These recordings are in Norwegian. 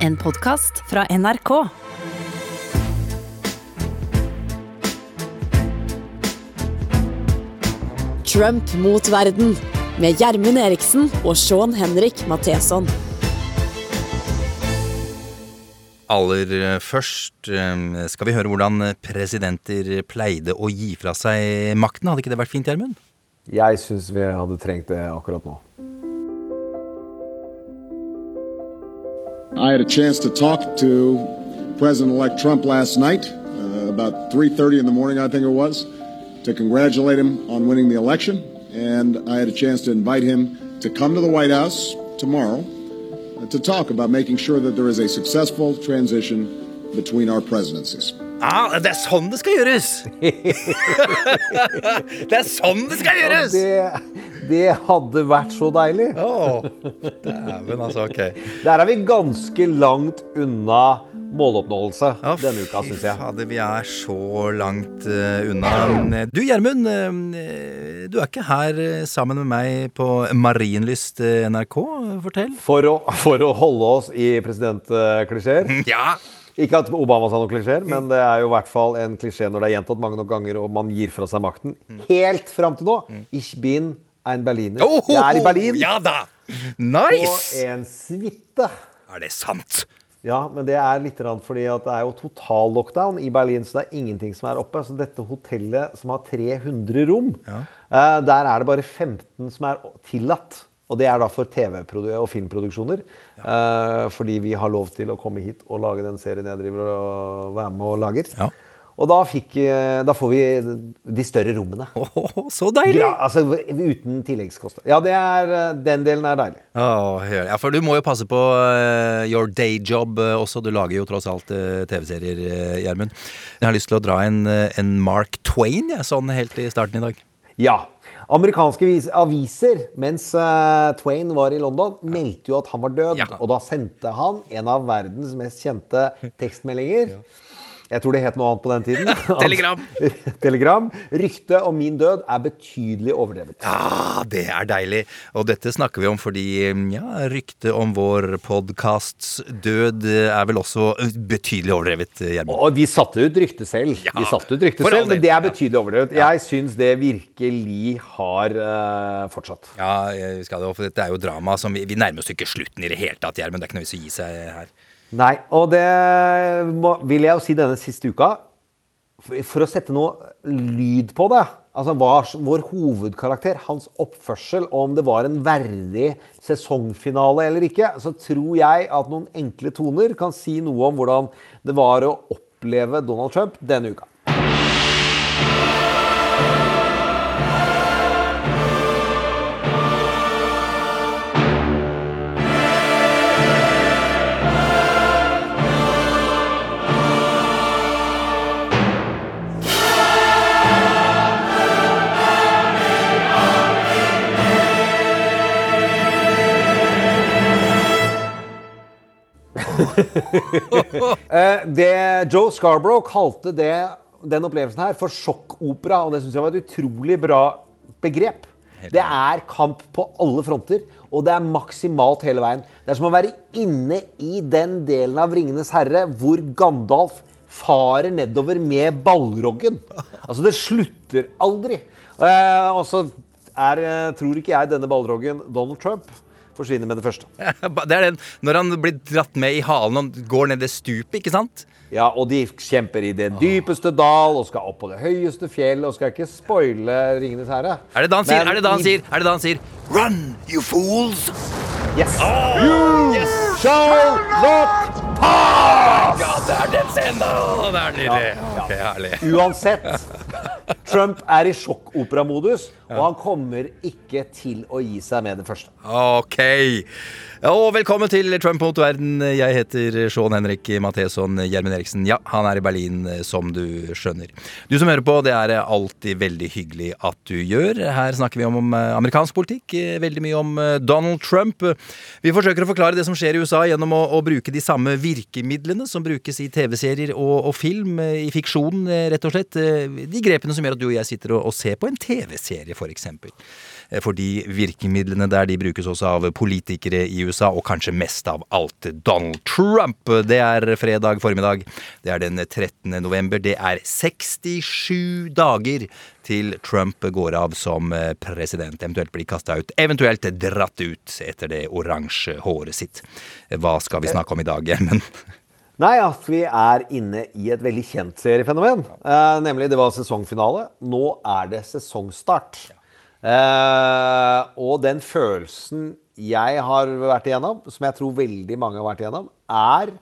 En podkast fra NRK. Trump mot verden med Gjermund Eriksen og Sean Henrik Matheson. Aller eh, først eh, skal vi høre hvordan presidenter pleide å gi fra seg makten. Hadde ikke det vært fint, Gjermund? Jeg syns vi hadde trengt det akkurat nå. I had a chance to talk to President-elect Trump last night, uh, about 3:30 in the morning, I think it was, to congratulate him on winning the election, and I had a chance to invite him to come to the White House tomorrow uh, to talk about making sure that there is a successful transition between our presidencies. Ah, det er sånn det skal gjøres! det er sånn det skal gjøres! Det, det hadde vært så deilig. Å, dæven, altså. Ok. Der er vi ganske langt unna måloppnåelse Ja, denne uka, syns jeg. Fader, vi er så langt uh, unna. Du Gjermund, uh, du er ikke her uh, sammen med meg på Marienlyst eh, NRK. Fortell. For å, for å holde oss i presidentklisjeer. Ja! Ikke at Obama sa noen klisjeer, men det er jo i hvert fall en klisjé når det er gjentatt mange nok ganger og man gir fra seg makten. Helt fram til nå. Ich bin ein Berliner. Oho, Jeg er i Berlin. Ja da! Nice! Nice! en suite. Er det sant? Ja, men det er litt fordi det er jo total lockdown i Berlin, så det er ingenting som er oppe. Så dette hotellet som har 300 rom, ja. der er det bare 15 som er tillatt. Og det er da for TV- og filmproduksjoner. Ja. fordi vi har lov til å komme hit og lage den serien jeg driver og være med og lager. Ja. Og da, fikk, eh, da får vi de større rommene. Åh, så deilig! Ja, altså uten tilleggskost. Ja, det er, eh, den delen er deilig. Åh, ja, for du må jo passe på uh, your day job uh, også. Du lager jo tross alt uh, TV-serier, Gjermund. Jeg har lyst til å dra en, en Mark Twain, ja, sånn helt i starten i dag. Ja. Amerikanske aviser, mens Twain var i London, meldte jo at han var død. Ja. Og da sendte han en av verdens mest kjente tekstmeldinger. Jeg tror det het noe annet på den tiden. Telegram. Telegram. Ryktet om min død er betydelig overdrevet. Ja, det er deilig. Og dette snakker vi om fordi ja, ryktet om vår podkasts død er vel også betydelig overdrevet, Gjermund. Og vi satte ut ryktet selv. Ja, vi satte ut ryktet selv, Men det er betydelig overdrevet. Jeg syns det virkelig har uh, fortsatt. Ja, vi skal det, for dette er jo drama som vi, vi nærmer oss ikke slutten i det hele tatt, Gjermund. Det er ikke noe vits å gi seg her. Nei, og det må, vil jeg jo si denne siste uka. For, å sette noe lyd på det. Altså hva, Vår hovedkarakter, hans oppførsel, om det var en verdig sesongfinale eller ikke, så tror jeg at noen enkle toner kan si noe om hvordan det var å oppleve Donald Trump denne uka. det, Joe Scarborough kalte det, den opplevelsen her for sjokkopera, og det syns jeg var et utrolig bra begrep. Det er kamp på alle fronter, og det er maksimalt hele veien. Det er som å være inne i den delen av Ringenes herre hvor Gandalf farer nedover med ballroggen. Altså, det slutter aldri. Eh, og så eh, tror ikke jeg denne ballroggen Donald Trump forsvinner med det første. Det er den når han blir dratt med i halen og går ned det stupet, ikke sant? Ja, og de kjemper i det dypeste dal og skal opp på det høyeste fjell og skal ikke spoile Ringenes herre. Er det da han sier? Er det da han sier? Er det da han sier Run, you fools! Yes! you shall not pass! Ja, det er den scenen! da! Det er nydelig. Ja, ja. Ok, herlig. Uansett, Trump er i sjokkoperamodus, og han kommer ikke til å gi seg med det første. Ok. Og velkommen til Trump mot verden. Jeg heter Sean Henrik Matheson Gjermund Eriksen. Ja, han er i Berlin, som du skjønner. Du som hører på, det er alltid veldig hyggelig at du gjør. Her snakker vi om, amerikansk politikk, eh, veldig mye om eh, Donald Trump. Vi forsøker å forklare det som skjer i USA gjennom å, å bruke de samme virkemidlene som brukes i TV-serier og, og film, eh, i fiksjon, eh, rett og slett. Eh, De grepene som gjør at du og jeg sitter og, og ser på en TV-serie, eh, fordi virkemidlene der de brukes også av politikere i USA, og kanskje mest av alt Donald Trump. Det er fredag formiddag. Det er den 13. november. Det er 67 dager til Trump går av som eh, president, eventuelt blir kasta ut, eventuelt dratt ut etter det oransje håret sitt. Hva skal vi snakke om i dag, Gjermund? Nei, at vi er inne i et veldig kjent seriefenomen. Eh, nemlig det var sesongfinale. Nå er det sesongstart. Eh, og den følelsen jeg har vært igjennom, som jeg tror veldig mange har vært igjennom, er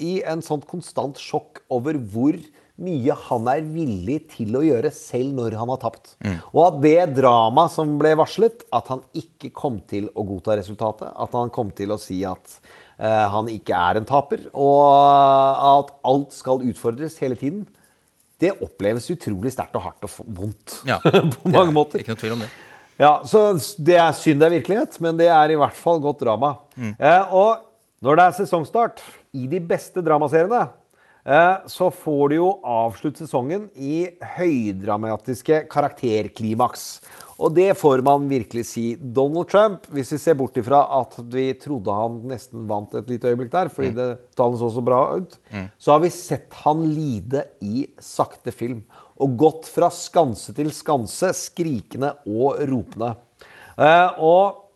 i en sånn konstant sjokk over hvor mye han er villig til å gjøre selv når han har tapt. Og at det dramaet som ble varslet, at han ikke kom til å godta resultatet, at han kom til å si at eh, han ikke er en taper, og at alt skal utfordres hele tiden, det oppleves utrolig sterkt og hardt og vondt Ja, på mange måter. Ikke noe tvil om det. Ja, så det er synd det er virkelighet, men det er i hvert fall godt drama. Eh, og når det er sesongstart i de beste dramaseriene, eh, så får du jo avslutte sesongen i høydramatiske karakterklimaks. Og det får man virkelig si. Donald Trump, hvis vi ser bort ifra at vi trodde han nesten vant et lite øyeblikk der, fordi det tallene så så bra ut, så har vi sett han lide i sakte film. Og gått fra skanse til skanse, skrikende og ropende. Eh, og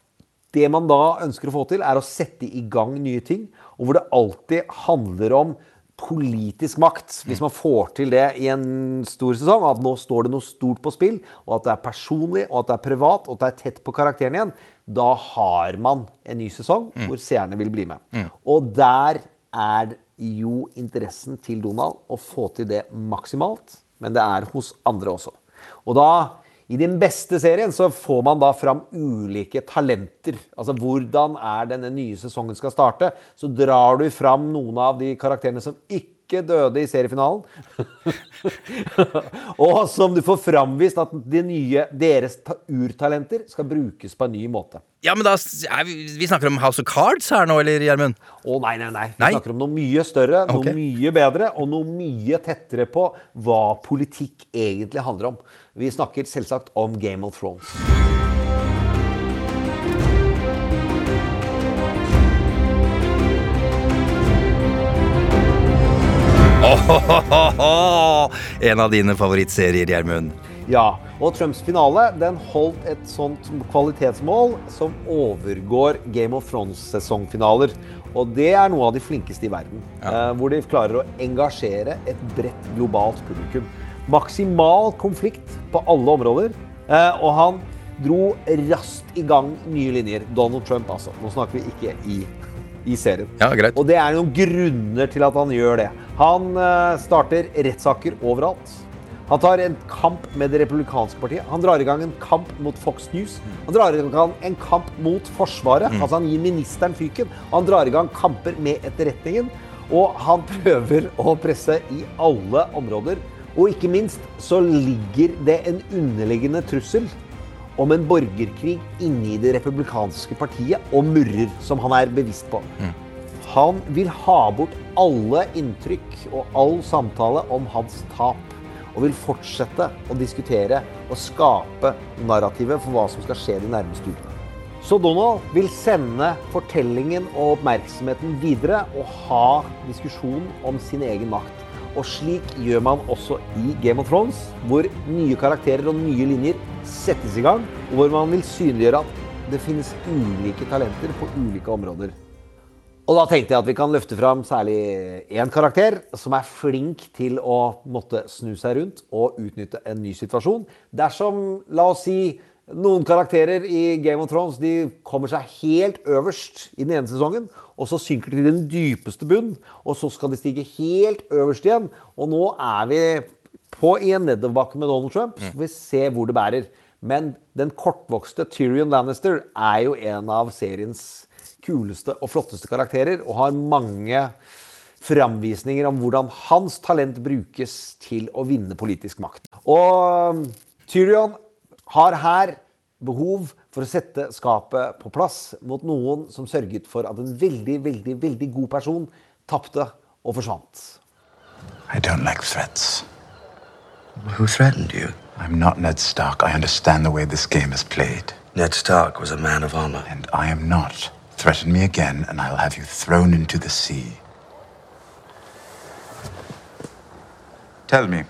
det man da ønsker å få til, er å sette i gang nye ting, og hvor det alltid handler om politisk makt. Hvis man får til det i en stor sesong, at nå står det noe stort på spill, og at det er personlig, og at det er privat, og at det er tett på karakteren igjen, da har man en ny sesong hvor seerne vil bli med. Og der er jo interessen til Donald å få til det maksimalt, men det er hos andre også. Og da i den beste serien så får man da fram ulike talenter. Altså hvordan er denne nye sesongen skal starte. Så drar du fram noen av de karakterene som ikke døde i seriefinalen. og som du får framvist at de nye, deres urtalenter skal brukes på en ny måte. Ja, men da vi, vi snakker om House of Cards her nå, eller, Gjermund? Å nei, nei, nei. Vi Nei? snakker om noe mye større, noe noe mye bedre, og noe mye tettere på hva politikk egentlig handler om. Vi snakker selvsagt om Game of Thrones. En av dine favorittserier, Gjermund. Ja, og Trumps finale den holdt et sånt kvalitetsmål som overgår Game of Thrones-sesongfinaler. Og det er noe av de flinkeste i verden. Ja. hvor de klarer å engasjere et bredt globalt publikum. Maksimal konflikt på alle områder. Eh, og han dro raskt i gang nye linjer. Donald Trump, altså. Nå snakker vi ikke i, i serien. Ja, greit. Og det er noen grunner til at han gjør det. Han eh, starter rettssaker overalt. Han tar en kamp med det republikanske partiet. Han drar i gang en kamp mot Fox News. Han drar i gang en kamp mot Forsvaret. Altså Han gir ministeren fyken. Han drar i gang kamper med etterretningen. Og han prøver å presse i alle områder. Og ikke minst så ligger det en underliggende trussel om en borgerkrig inni det republikanske partiet og murrer, som han er bevisst på. Han vil ha bort alle inntrykk og all samtale om hans tap. Og vil fortsette å diskutere og skape narrativet for hva som skal skje de nærmeste ukene. Så Donald vil sende fortellingen og oppmerksomheten videre og ha diskusjon om sin egen makt. Og slik gjør man også i Game of Thrones, hvor nye karakterer og nye linjer settes i gang, og hvor man vil synliggjøre at det finnes ulike talenter på ulike områder. Og da tenkte jeg at vi kan løfte fram særlig én karakter som er flink til å måtte snu seg rundt og utnytte en ny situasjon. Dersom, la oss si, noen karakterer i Game of Thrones de kommer seg helt øverst i den ene sesongen, og så synker de til den dypeste bunn, og så skal de stige helt øverst igjen. Og nå er vi på i en nedoverbakke med Donald Trump, så vi se hvor det bærer. Men den kortvokste Tyrion Lannister er jo en av seriens kuleste og flotteste karakterer, og har mange framvisninger om hvordan hans talent brukes til å vinne politisk makt. Og Tyrion har her behov for å sette skapet på plass mot noen som sørget for at en veldig, veldig, veldig god person tapte og forsvant. I don't like threats. Who threatened you? I'm not Ned Stark. I understand the way this game is played. Ned Stark was a man of honor. And I am not. Threaten me again, and I'll have you thrown into the sea. Tell me,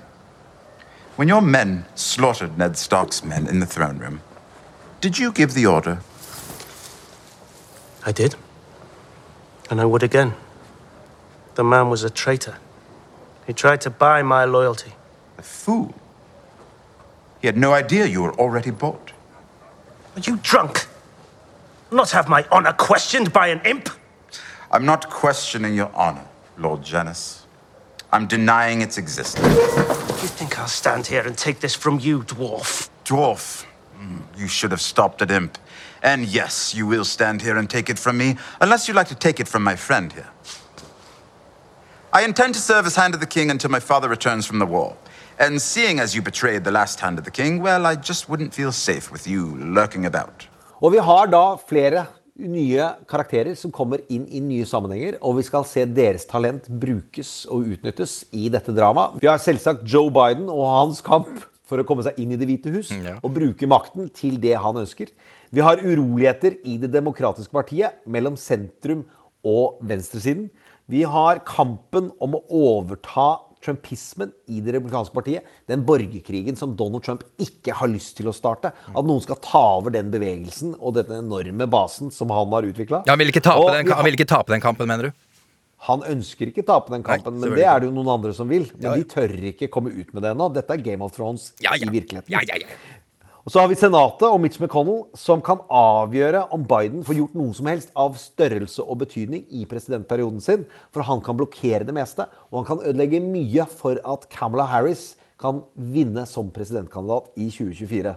when your men slaughtered Ned Stark's men in the throne room, did you give the order? I did. And I would again. The man was a traitor. He tried to buy my loyalty. A fool. He had no idea you were already bought. Are you drunk? Not have my honor questioned by an imp? I'm not questioning your honor, Lord Janus. I'm denying its existence. You think I'll stand here and take this from you, dwarf? Dwarf, you should have stopped at imp. And yes, you will stand here and take it from me, unless you'd like to take it from my friend here. I intend to serve as Hand of the King until my father returns from the war. And seeing as you betrayed the last Hand of the King, well, I just wouldn't feel safe with you lurking about. Og vi har da flere nye karakterer som kommer inn i nye sammenhenger, og vi skal se deres talent brukes og utnyttes i dette dramaet. Vi har selvsagt Joe Biden og hans kamp for å komme seg inn i Det hvite hus Ja. og bruke makten til det han ønsker. Vi har uroligheter i Det demokratiske partiet mellom sentrum og venstresiden. Vi har kampen om å overta trumpismen i det republikanske partiet. Den borgerkrigen som Donald Trump ikke har lyst til å starte. At noen skal ta over den bevegelsen og den enorme basen som han har utvikla. Ja, han, vil ikke tape den, han vil ikke tape den kampen, mener du? Han ønsker ikke tape den kampen, Nei, men det er det jo noen andre som vil. Men Ja. de tør ikke komme ut med det ennå. Dette er Game of Thrones Ja, ja. i virkeligheten. Ja, ja, ja. Og så har vi Senatet og Mitch McConnell, som kan avgjøre om Biden får gjort noe som helst av størrelse og betydning i presidentperioden sin. For han kan blokkere det meste, og han kan ødelegge mye for at Kamala Harris kan vinne som presidentkandidat i 2024.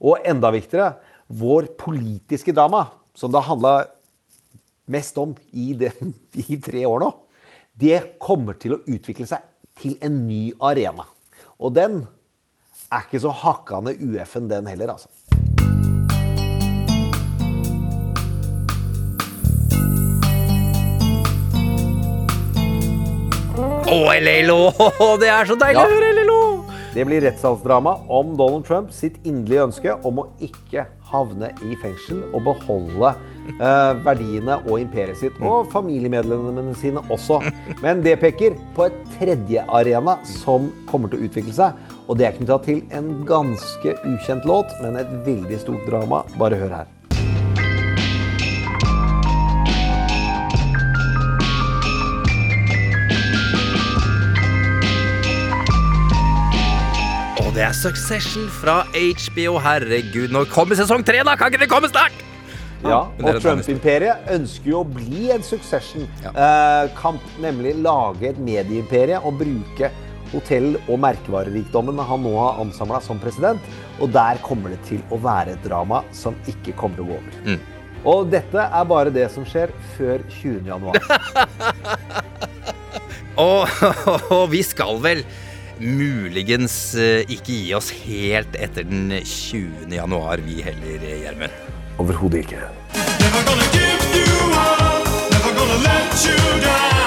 Og enda viktigere, vår politiske drama, som det handla mest om i, de, i tre år nå, det kommer til å utvikle seg til en ny arena. Og den er ikke så hakkande UF-en den heller, altså. Å, LLO! Det er så deilig Ja. høre LLO! Det blir rettssalsdrama om Donald Trump sitt inderlige ønske om å ikke havne i fengsel og beholde eh, verdiene og imperiet sitt. Og familiemedlemmene sine også. Men det peker på et tredje arena som kommer til å utvikle seg. Og det er knytta til en ganske ukjent låt, men et veldig stort drama. Bare hør her. Det er Succession fra HBO. Herregud, når kommer sesong tre, da? Kan ikke det komme snart? Ja, og Trump-imperiet ønsker jo å bli en succession-kamp. nemlig lage et medieimperie og bruke hotell- og merkevarerikdommen han nå har ansamla som president. Og der kommer det til å være et drama som ikke kommer til å gå over. Og dette er bare det som skjer før 20. januar. Og, og vi skal vel muligens eh, ikke gi oss helt etter den 20. januar, vi heller, eh, Gjermund. Overhodet ikke. Never gonna give you up, never gonna let you down,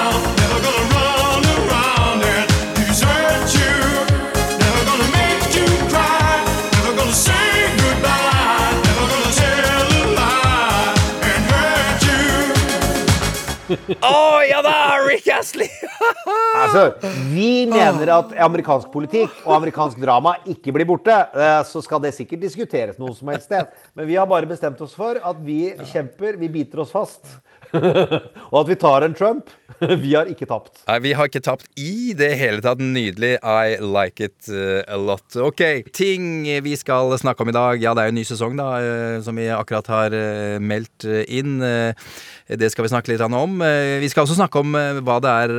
you. oh, ja da, Rick Astley! Altså, vi mener at amerikansk politikk og amerikansk drama ikke blir borte. Eh, Så skal det sikkert diskuteres noe som helst sted. Men vi har bare bestemt oss for at vi kjemper, vi biter oss fast. og at vi tar en Trump. Vi har ikke tapt. Nei, vi har ikke tapt i det hele tatt. Nydelig. I like it eh, a lot. Ok, ting vi skal snakke om i dag. Ja, det er jo en ny sesong, da, eh, som vi akkurat har eh, meldt inn. Det skal vi snakke litt om. Vi skal også snakke om hva det er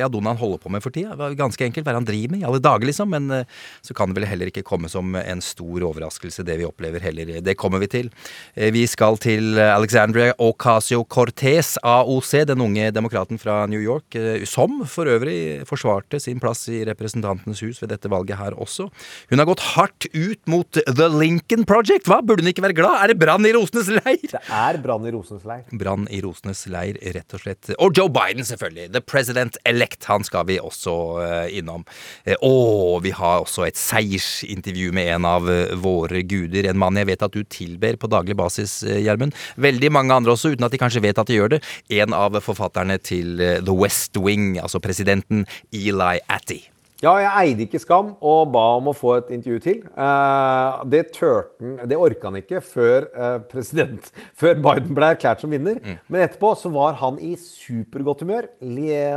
ja, Donald holder på med for tida. Ganske enkelt hva han driver med i alle dager, liksom. Men så kan det vel heller ikke komme som en stor overraskelse, det vi opplever heller. Det kommer vi til. Vi skal til Alexandria Ocasio-Cortez, AOC, den unge demokraten fra New York, eh, som for øvrig forsvarte sin plass i Representantenes hus ved dette valget her også. Hun har gått hardt ut mot The Lincoln Project. Hva? Burde hun ikke være glad? Er det brann i rosenes leir? Det er brann i rosenes leir. Brann i rosenes leir, rett og slett. Og Joe Biden, selvfølgelig. The president elect. Han skal vi også eh, innom. Eh, og vi har også et seiersintervju med en av våre guder. En mann jeg vet at du tilber på daglig basis, Gjermund. Veldig mange andre også, uten at de kanskje vet at de gjør det. En av forfatterne til eh, The West Wing, altså presidenten Eli Atti. Ja, jeg eide ikke Skam og ba om å få et intervju til. Eh, det tørte Det orka han ikke før eh, president Før Biden ble erklært som vinner. Men etterpå så var han i supergodt humør,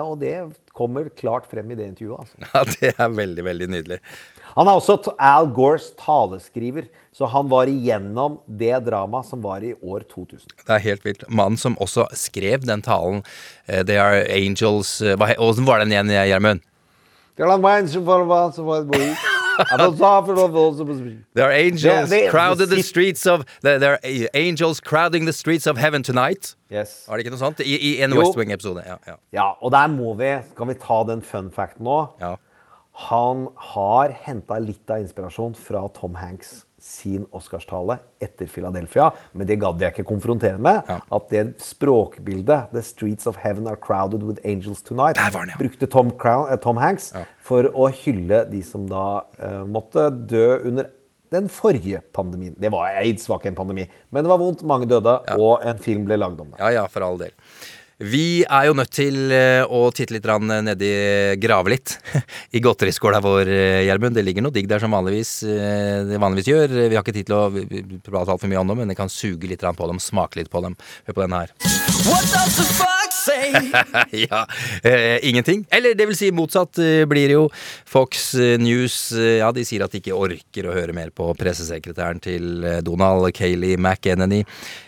og det kommer klart frem i det intervjuet. Altså. Ja, det er veldig, veldig nydelig. Han er også Al Gores taleskriver, så han var igjennom det dramaet som var i år 2000. Det er helt vilt. Mannen som også skrev den talen, uh, They Are Angels eh, Åssen var den igjen, Gjermund? Er There are angels Det- they, crowded the streets of there, there are angels crowding the streets of heaven tonight. Yes. Var det ikke noe sånt? I, i en Jo. West Wing-episode. Ja, ja, Ja, og der må vi Kan vi ta den fun facten nå? ja. Han har henta litt av inspirasjon fra Tom Hanks sin Oscarstale etter Philadelphia, men det gadd jeg ikke konfrontere med. Ja. At det språkbildet 'The streets of heaven are crowded with angels tonight' den, ja. brukte Tom, Crown, eh, Tom Hanks Ja. for å hylle de som da eh, måtte dø under den forrige pandemien. Det var aids var ikke en pandemi, men det var vondt, mange døde, og en film ble lagd om det. ja, ja, for all del. Vi er jo nødt til eh, å titte litt nedi Grave litt i godteriskåla vår, eh, Gjermund. Det ligger noe digg der som vanligvis, eh, det vanligvis gjør. Vi har ikke tid til å prate altfor mye om dem, men vi kan suge litt på dem, smake litt på dem. Hør på denne her. What does the fuck say? ja, eh, ingenting. Eller det vil si motsatt eh, blir det jo. Fox eh, News eh, ja, de sier at de ikke orker å høre mer på pressesekretæren til Donald Kayleigh McEnany.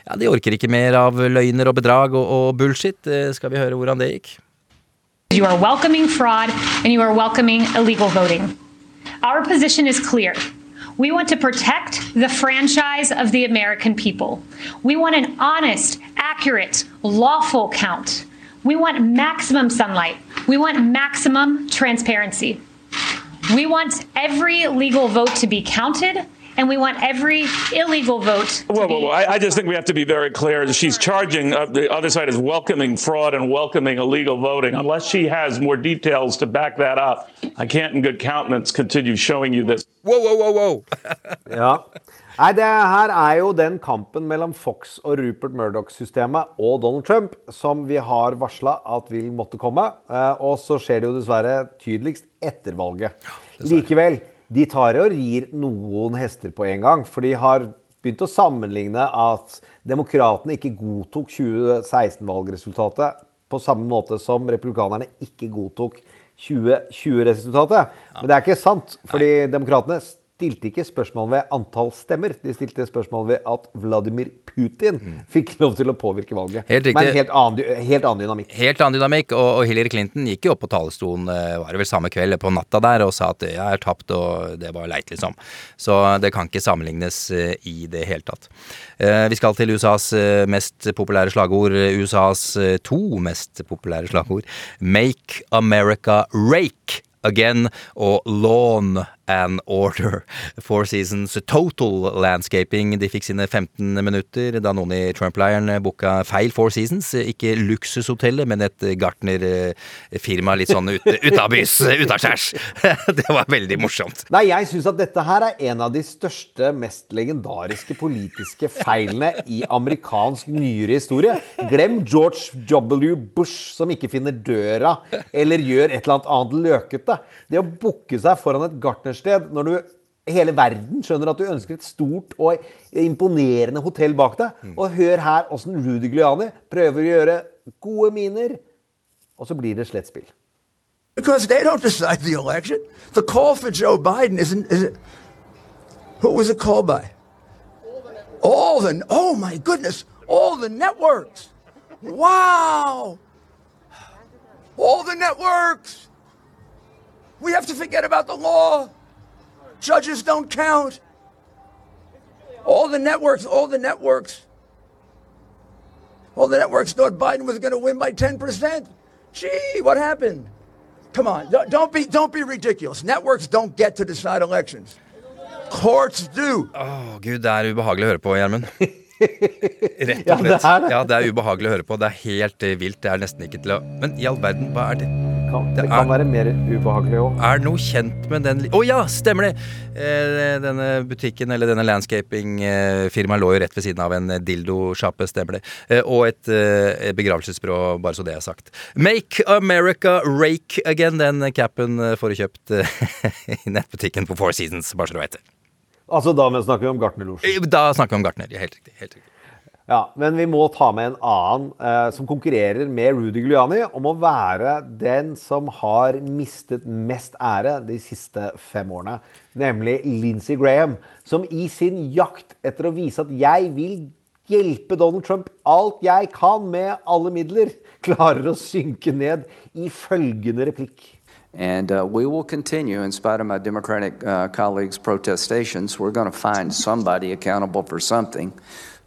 Ja, De orker ikke mer av løgner og bedrag og, og bullshit. Eh, skal vi høre hvordan det gikk? You are welcoming fraud and you are welcoming illegal voting. Our position is clear. We want to protect the franchise of the American people. We want an honest, accurate, lawful count. We want maximum sunlight. We want maximum transparency. We want every legal vote to be counted, and we want every illegal vote Whoa, whoa, whoa. I, I just think we have to be very clear. She's charging, uh, the other side is welcoming fraud and welcoming illegal voting. Unless she has more details to back that up, I can't in good countenance continue showing you this. Whoa, whoa, whoa, whoa. yeah. Nei, det her er jo den kampen mellom Fox og Rupert Murdoch-systemet og Donald Trump som vi har varsla at vil måtte komme. Eh, Og så skjer det jo dessverre tydeligst etter valget. Likevel, de tar og rir noen hester på en gang. For de har begynt å sammenligne at demokratene ikke godtok 2016-valgresultatet på samme måte som republikanerne ikke godtok 2020-resultatet. Men det er ikke sant, fordi demokratene stilte ikke spørsmål ved antall stemmer. De stilte spørsmål ved at Vladimir Putin fikk lov til å påvirke valget. Helt riktig. Men helt annen, helt annen dynamikk. Helt annen dynamikk, og, og Hillary Clinton gikk jo opp på talerstolen eh, var det vel samme kveld på natta der og sa at jeg er tapt, og det var leit, liksom. Så det kan ikke sammenlignes eh, i det hele tatt. Eh, Vi skal til USAs mest populære slagord, USAs to mest populære slagord. Make America rake again og Lawn and Order. Four Seasons Total Landscaping. De fikk sine 15 minutter da noen i Trump-leiren booka feil Four Seasons. Ikke luksushotellet, men et gartnerfirma litt sånn ut, utabys, utaskjærs. Det var veldig morsomt. Nei, jeg syns at dette her er en av de største, mest legendariske politiske feilene i amerikansk nyere historie. Glem George W. Bush som ikke finner døra eller gjør et eller annet annet løkete. Det å booke seg foran et gartnersted når du hele verden skjønner at du ønsker et stort og imponerende hotell bak deg. Og hør her åssen Rudy Giuliani prøver å gjøre gode miner, og så blir det slett spill. Because they don't decide the election. The call for Joe Biden isn't. Is it, who was it called by? All the. Oh my goodness! All the networks. Wow! All the networks. We have to forget about the law. Judges don't count. All the networks. All the networks. All the networks thought Biden was going to win by 10%. Gee, what happened? Come on, don't, be don't be ridiculous. Networks don't get to decide elections. Courts do. Oh, gud, det er ubehagelig å høre på, Gjermund. Rett og slett. Ja, det er ubehagelig å høre på. Det er helt eh, vilt. Det er nesten ikke til å Men i all verden, hva er det? Kan, Det det kan er- være mer ubehagelig òg. Er noe kjent med den Å Å ja, stemmer det! Eh, denne butikken, eller denne landscaping-firmaet, lå jo rett ved siden av en dildosjappe, stemmer det. Eh, og et eh, begravelsesbyrå, bare så det er sagt. Make America rake again. Den capen eh, får du kjøpt i nettbutikken på Four Seasons, bare så du vet det. Altså, da snakker vi om Gartnerlosjen. Da snakker vi om Gartner. Helt riktig. Helt riktig. Ja, men vi må ta med en annen eh, som konkurrerer med Rudy Giuliani om å være den som har mistet mest ære de siste fem årene. Nemlig Lindsey Graham, som i sin jakt etter å vise at jeg vil hjelpe Donald Trump alt jeg kan med alle midler, klarer å synke ned i følgende replikk. And uh, we will continue, in spite of my Democratic uh, colleagues' protestations, we're going to find somebody accountable for something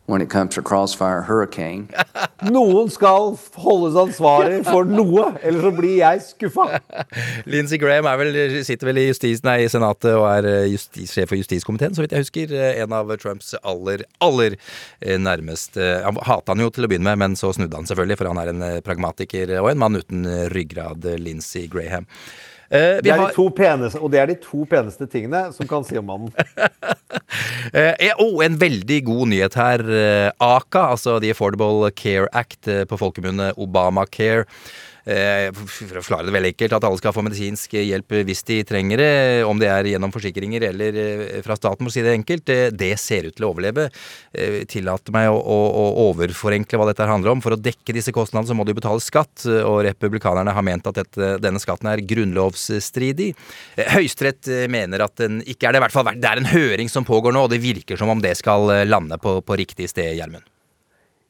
when it comes to Crossfire Hurricane. Noen skal holdes ansvarlig for noe, ellers så blir jeg skuffa. Lindsey Graham er vel, sitter vel i, justis, nei, i Senatet og er eh, justis, sjef for justiskomiteen, så vidt jeg husker. Eh, En av Trumps aller, aller eh, nærmeste Han hata han jo til å begynne med, men så snudde han selvfølgelig, for han er en pragmatiker og en mann uten ryggrad, Lindsey Graham. Eh, vi Det er har- de to peneste, og det er de to peneste tingene som kan si om mannen. Eh, eh, oh, en veldig god nyhet her. Aka ACA, altså The Affordable Care Act, eh, på folkemunne Obamacare. Eh, for å forklare det veldig enkelt, at alle skal få medisinsk hjelp hvis de trenger det, om det er gjennom forsikringer eller eh, fra staten, for å si det enkelt. Eh, det ser ut til å overleve. Tillater meg å, å, å overforenkle hva dette handler om. For å dekke disse kostnadene så må de betale skatt, og republikanerne har ment at dette, denne skatten er grunnlovsstridig. Høyesterett mener at den ikke er det. I hvert fall det er en høring som pågår nå, og det virker som om det skal lande på, på riktig sted, Gjermund.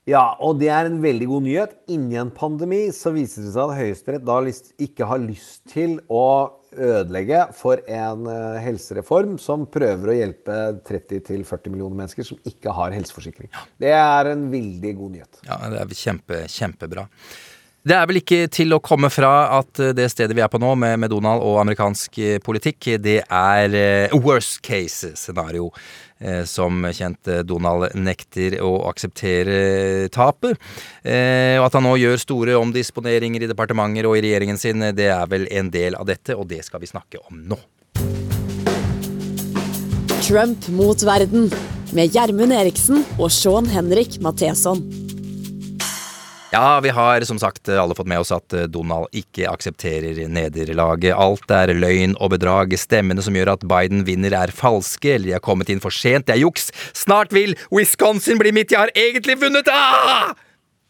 Ja, og det er en veldig god nyhet. Inni en pandemi så viser det seg at Høyesterett da ikke har lyst til å ødelegge for en eh, helsereform som prøver å hjelpe 30-40 millioner mennesker som ikke har helseforsikring. Det er en veldig god nyhet. Ja, det er kjempe, kjempebra. Det er vel ikke til å komme fra at eh, det stedet vi er på nå, med, med Donald og amerikansk eh, politikk, det er worst case-scenario. Eh, som kjent eh, Donald nekter å akseptere tapet. Eh, og at han nå gjør store omdisponeringer i departementer og i regjeringen sin, det er vel en del av dette, og det skal vi snakke om nå. Trump mot verden med Gjermund Eriksen og Sean Henrik Matheson. Ja, vi har som sagt alle fått med oss at eh, Donald ikke aksepterer nederlaget. Alt er løgn og bedrag. Stemmene som gjør at Biden vinner er falske, eller de har kommet inn for sent. Det er juks. Snart vil Wisconsin bli mitt. Jeg har egentlig vunnet! Ah!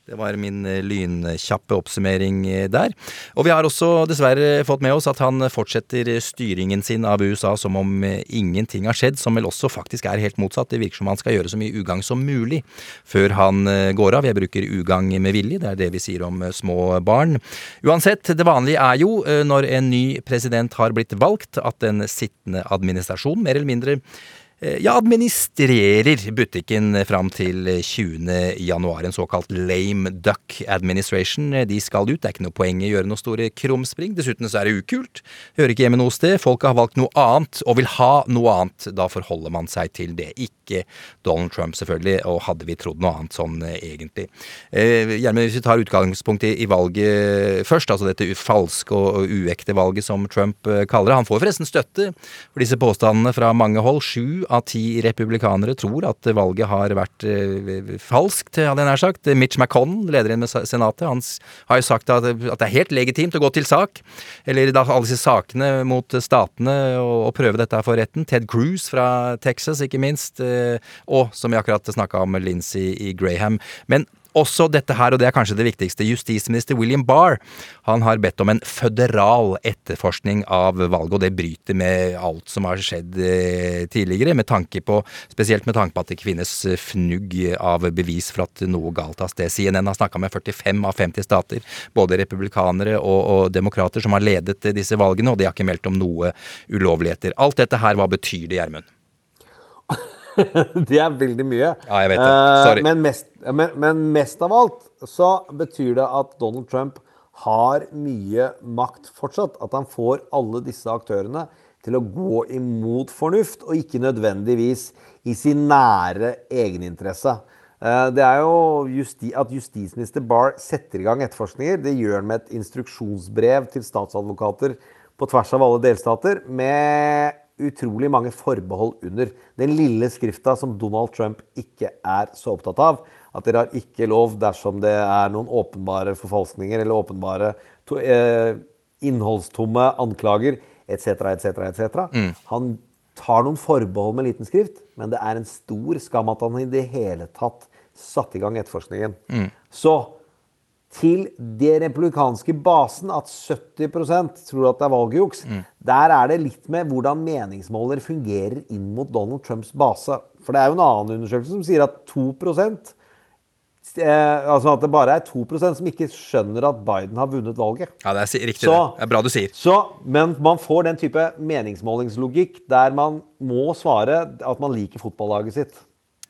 Det var min eh, lynkjappe oppsummering eh, der. Og vi har også dessverre fått med oss at han fortsetter styringen sin av USA som om eh, ingenting har skjedd, som vel også faktisk er helt motsatt. Det virker som han skal gjøre så mye ugagn som mulig før han går av. Jeg bruker ugagn med vilje, det er det vi sier om små barn. Uansett, det vanlige er jo når en ny president har blitt valgt, at den sittende administrasjon mer eller mindre ja, administrerer butikken fram til 20. januar. En såkalt lame duck administration. De skal ut. Det er ikke noe poeng i å gjøre noe store krumspring. Dessuten så er det ukult. Hører ikke hjemme noe sted. Folk har valgt noe annet og vil ha noe annet. Da forholder man seg til det. Ikke Donald Trump, selvfølgelig. Og hadde vi trodd noe annet sånn eh, egentlig. Eh, Gjermund, hvis vi tar utgangspunkt i, i valget først, altså dette falske og, uekte valget som Trump eh, kaller det. Han får forresten støtte for disse påstandene fra mange hold. Sju av ti republikanere tror at valget har vært eh, falskt, hadde jeg nær sagt. Mitch McConnell, lederen med Senatet, han har jo sagt at, det er helt legitimt å gå til sak. Eller da alle disse sakene mot statene og prøve dette for retten. Ted Cruz fra Texas, ikke minst. eh, Og som vi akkurat snakka om, Lindsey Graham. Men også dette her, og det er kanskje det viktigste, justisminister William Barr han har bedt om en føderal etterforskning av valget, og det bryter med alt som har skjedd eh, tidligere, med tanke på, spesielt med tanke på at det ikke finnes eh, fnugg av bevis for at noe galt har sted. CNN har snakka med 45 av 50 stater, både republikanere og, og demokrater, som har ledet disse valgene, og de har ikke meldt om noe ulovligheter. Alt dette her, hva betyr det, Gjermund? Det er veldig mye. Ja, jeg vet det. Eh, Sorry. Men mest, men, men mest av alt så betyr det at Donald Trump har mye makt fortsatt. At han får alle disse aktørene til å gå imot fornuft, og ikke nødvendigvis i sin nære egeninteresse. Eh, Det er jo justi at justisminister Barr setter i gang etterforskninger. Det gjør han med et instruksjonsbrev til statsadvokater på tvers av alle delstater, med utrolig mange forbehold under. Den lille skrifta som Donald Trump ikke er så opptatt av. At dere har ikke lov dersom det er noen åpenbare forfalskninger eller åpenbare to, eh, innholdstomme anklager etc., etc., etc. Mm. Han tar noen forbehold med liten skrift, men det er en stor skam at han i det hele tatt satte i gang etterforskningen. Mm. Så til det republikanske basen at 70% tror at det er valgjuks, der er det litt med hvordan meningsmåler fungerer inn mot Donald Trumps base. For det er jo en annen undersøkelse som sier at 2 eh, Altså at det bare er 2% som ikke skjønner at Biden har vunnet valget. Ja, det er riktig. Så- det. det er bra du sier. Så, men man får den type meningsmålingslogikk der man må svare at man liker fotballaget sitt.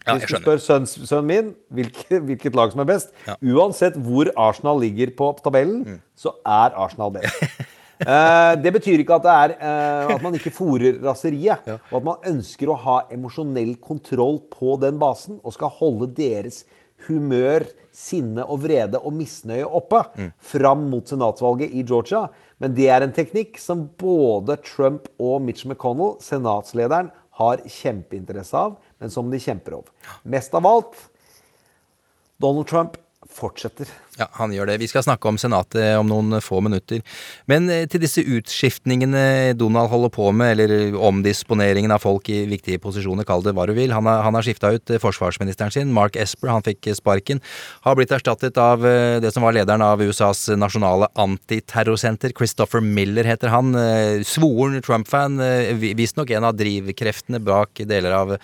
Ja, Hvis du spør sønnen, sønnen min hvilke, hvilket lag som er best, uansett hvor Arsenal ligger på tabellen, Mm. så er Arsenal best. Eh, det betyr ikke at, det er, eh, at man ikke fòrer raseriet, og at man ønsker å ha emosjonell kontroll på den basen og skal holde deres humør, sinne og vrede og misnøye oppe Mm. fram mot senatsvalget i Georgia. Men det er en teknikk som både Trump og Mitch McConnell, senatslederen, har kjempeinteresse av, men som de kjemper over. Mest av alt Donald Trump fortsetter. Ja, han gjør det. Vi skal snakke om Senatet om noen få minutter. Men eh, til disse utskiftningene Donald holder på med, eller omdisponeringen av folk i viktige posisjoner, kall det hva du vil. Han har, han har skifta ut eh, forsvarsministeren sin, Mark Esper, han fikk sparken. Har blitt erstattet av eh, det som var lederen av USAs nasjonale antiterrorsenter, Christopher Miller heter han. Eh, Svoren Trump-fan, eh, vi- visstnok en av drivkreftene bak deler av eh,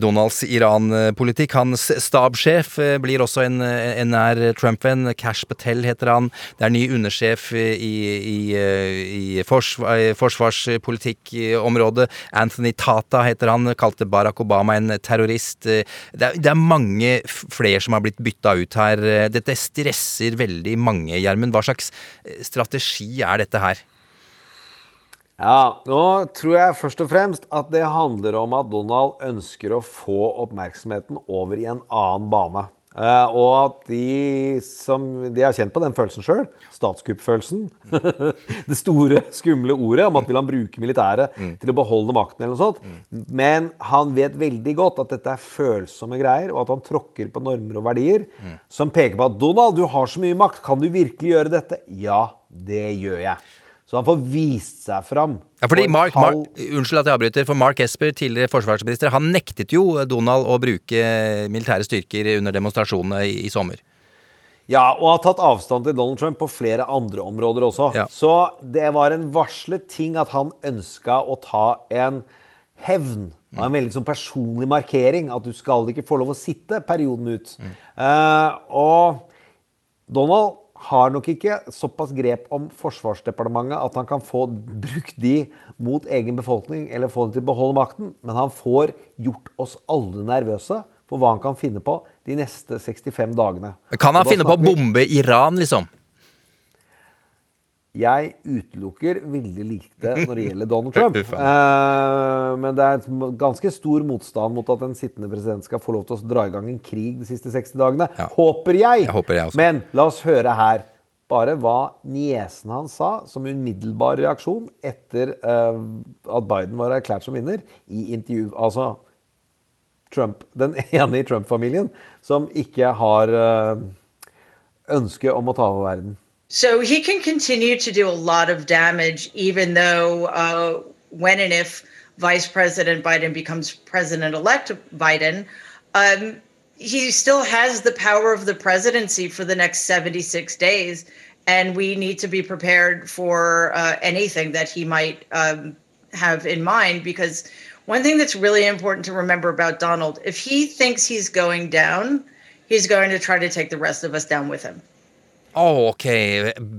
Donalds Iran-politikk. Hans stabssjef eh, blir også en, en nær Trump-venn. Cash Patel heter han. Det er ny undersjef eh, i, i, eh, i forsvar, eh, forsvarspolitikkområdet. Anthony Tata heter han. Kalte Barack Obama en terrorist. Eh, Det er, det er mange flere som har blitt bytta ut her. Eh, Dette stresser veldig mange, Gjermund. Hva slags eh, strategi er dette her? Ja, nå tror jeg først og fremst at det handler om at Donald ønsker å få oppmerksomheten over i en annen bane. Eh, og at de som De har kjent på den følelsen sjøl. Statskuppfølelsen. det store, skumle ordet om at vil han bruke militæret til å beholde makten eller noe sånt. Men han vet veldig godt at dette er følsomme greier, og at han tråkker på normer og verdier som peker på at Donald, du har så mye makt, kan du virkelig gjøre dette? Ja, det gjør jeg. Så han får vist seg fram. Ja, fordi Mark, halv- Mark, unnskyld at jeg avbryter, for Mark Esper, tidligere forsvarsminister, han nektet jo Donald å bruke militære styrker under demonstrasjonene i, i sommer. Ja, og har tatt avstand til Donald Trump på flere andre områder også. Så det var en varslet ting at han ønska å ta en hevn. Og en veldig sånn personlig markering. At du skal ikke få lov å sitte perioden ut. Eh, og Donald har nok ikke såpass grep om Forsvarsdepartementet at han kan få brukt de mot egen befolkning eller få dem til å beholde makten, men han får gjort oss alle nervøse for hva han kan finne på de neste 65 dagene. Kan han da finne på å bombe Iran, liksom? Jeg utelukker veldig lite når det gjelder Donald Trump. Uh. Men det er et ganske stor motstand mot at en sittende president skal få lov til å dra i gang en krig de siste 60 dagene. Håper jeg. Jeg håper jeg også. Men la oss høre her bare hva niesen hans sa som umiddelbar reaksjon etter uh, at Biden var erklært som vinner i intervju. Altså Trump, den ene i Trump-familien som ikke har uh, ønske om å ta over verden. So he can continue to do a lot of damage, even though uh, when and if Vice President Biden becomes President elect Biden, um, he still has the power of the presidency for the next 76 days. And we need to be prepared for uh, anything that he might um, have in mind because one thing that's really important to remember about Donald if he thinks he's going down, he's going to try to take the rest of us down with him. Ok.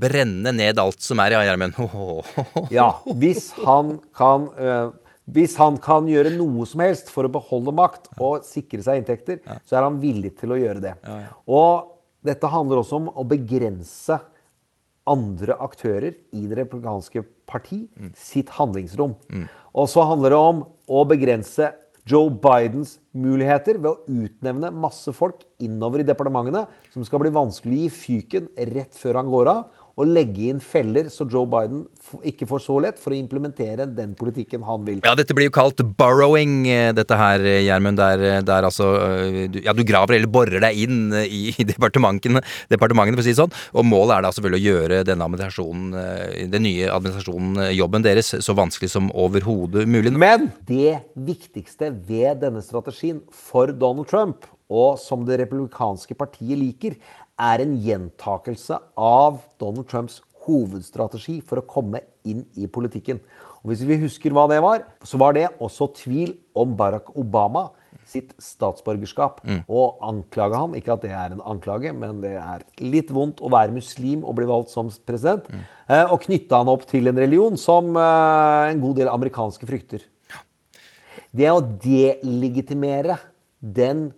Brenne ned alt som er, ja, Oh. Ja, hvis han kan uh, Hvis han kan gjøre noe som helst for å beholde makt og sikre seg inntekter, så er han villig til å gjøre det. Og dette handler også om å begrense andre aktører i det republikanske parti sitt handlingsrom. Og så handler det om å begrense Joe Bidens muligheter ved å utnevne masse folk innover i departementene som skal bli vanskelig å gi fyken rett før han går av, og legge inn feller så Joe Biden ikke får så lett for å implementere den politikken han vil. Ja, dette blir jo kalt burrowing, eh, dette her, eh, Gjermund. Der, eh, der altså Ja, du graver eller borer deg inn i departementene, departementene, for å si det sånn. Og målet er da selvfølgelig å gjøre denne administrasjonen, den nye administrasjonen, jobben deres, så vanskelig som overhodet mulig. Men det viktigste ved denne strategien for Donald Trump, og som det republikanske partiet liker, er en gjentakelse av Donald Trumps hovedstrategi for å komme inn i politikken. Og Hvis vi husker hva det var, så var det også tvil om Barack Obama sitt statsborgerskap. Og anklage ham, ikke at det er en anklage, men det er litt vondt å være muslim og bli valgt som president, eh, og knytte han opp til en religion som eh, en god del amerikanske frykter. Det å delegitimere den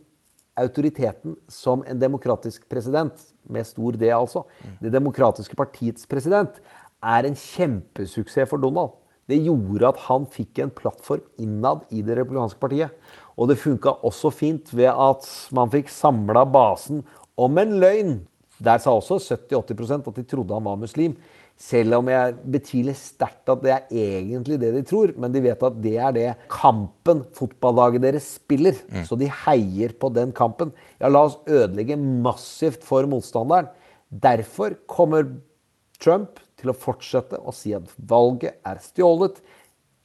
autoriteten som en demokratisk president, med stor D altså, det demokratiske partiets president, er en kjempesuksess for Donald. Det gjorde at han fikk en plattform innad i det republikanske partiet. Og det funka også fint ved at man fikk samla basen om en løgn. Der sa også 70-80% at de trodde han var muslim. Selv om jeg betviler sterkt at det er egentlig det de tror, men de vet at det er det kampen fotballaget deres spiller. Så de heier på den kampen. Ja, la oss ødelegge massivt for motstanderen. Derfor kommer Trump til å fortsette å si at valget er stjålet.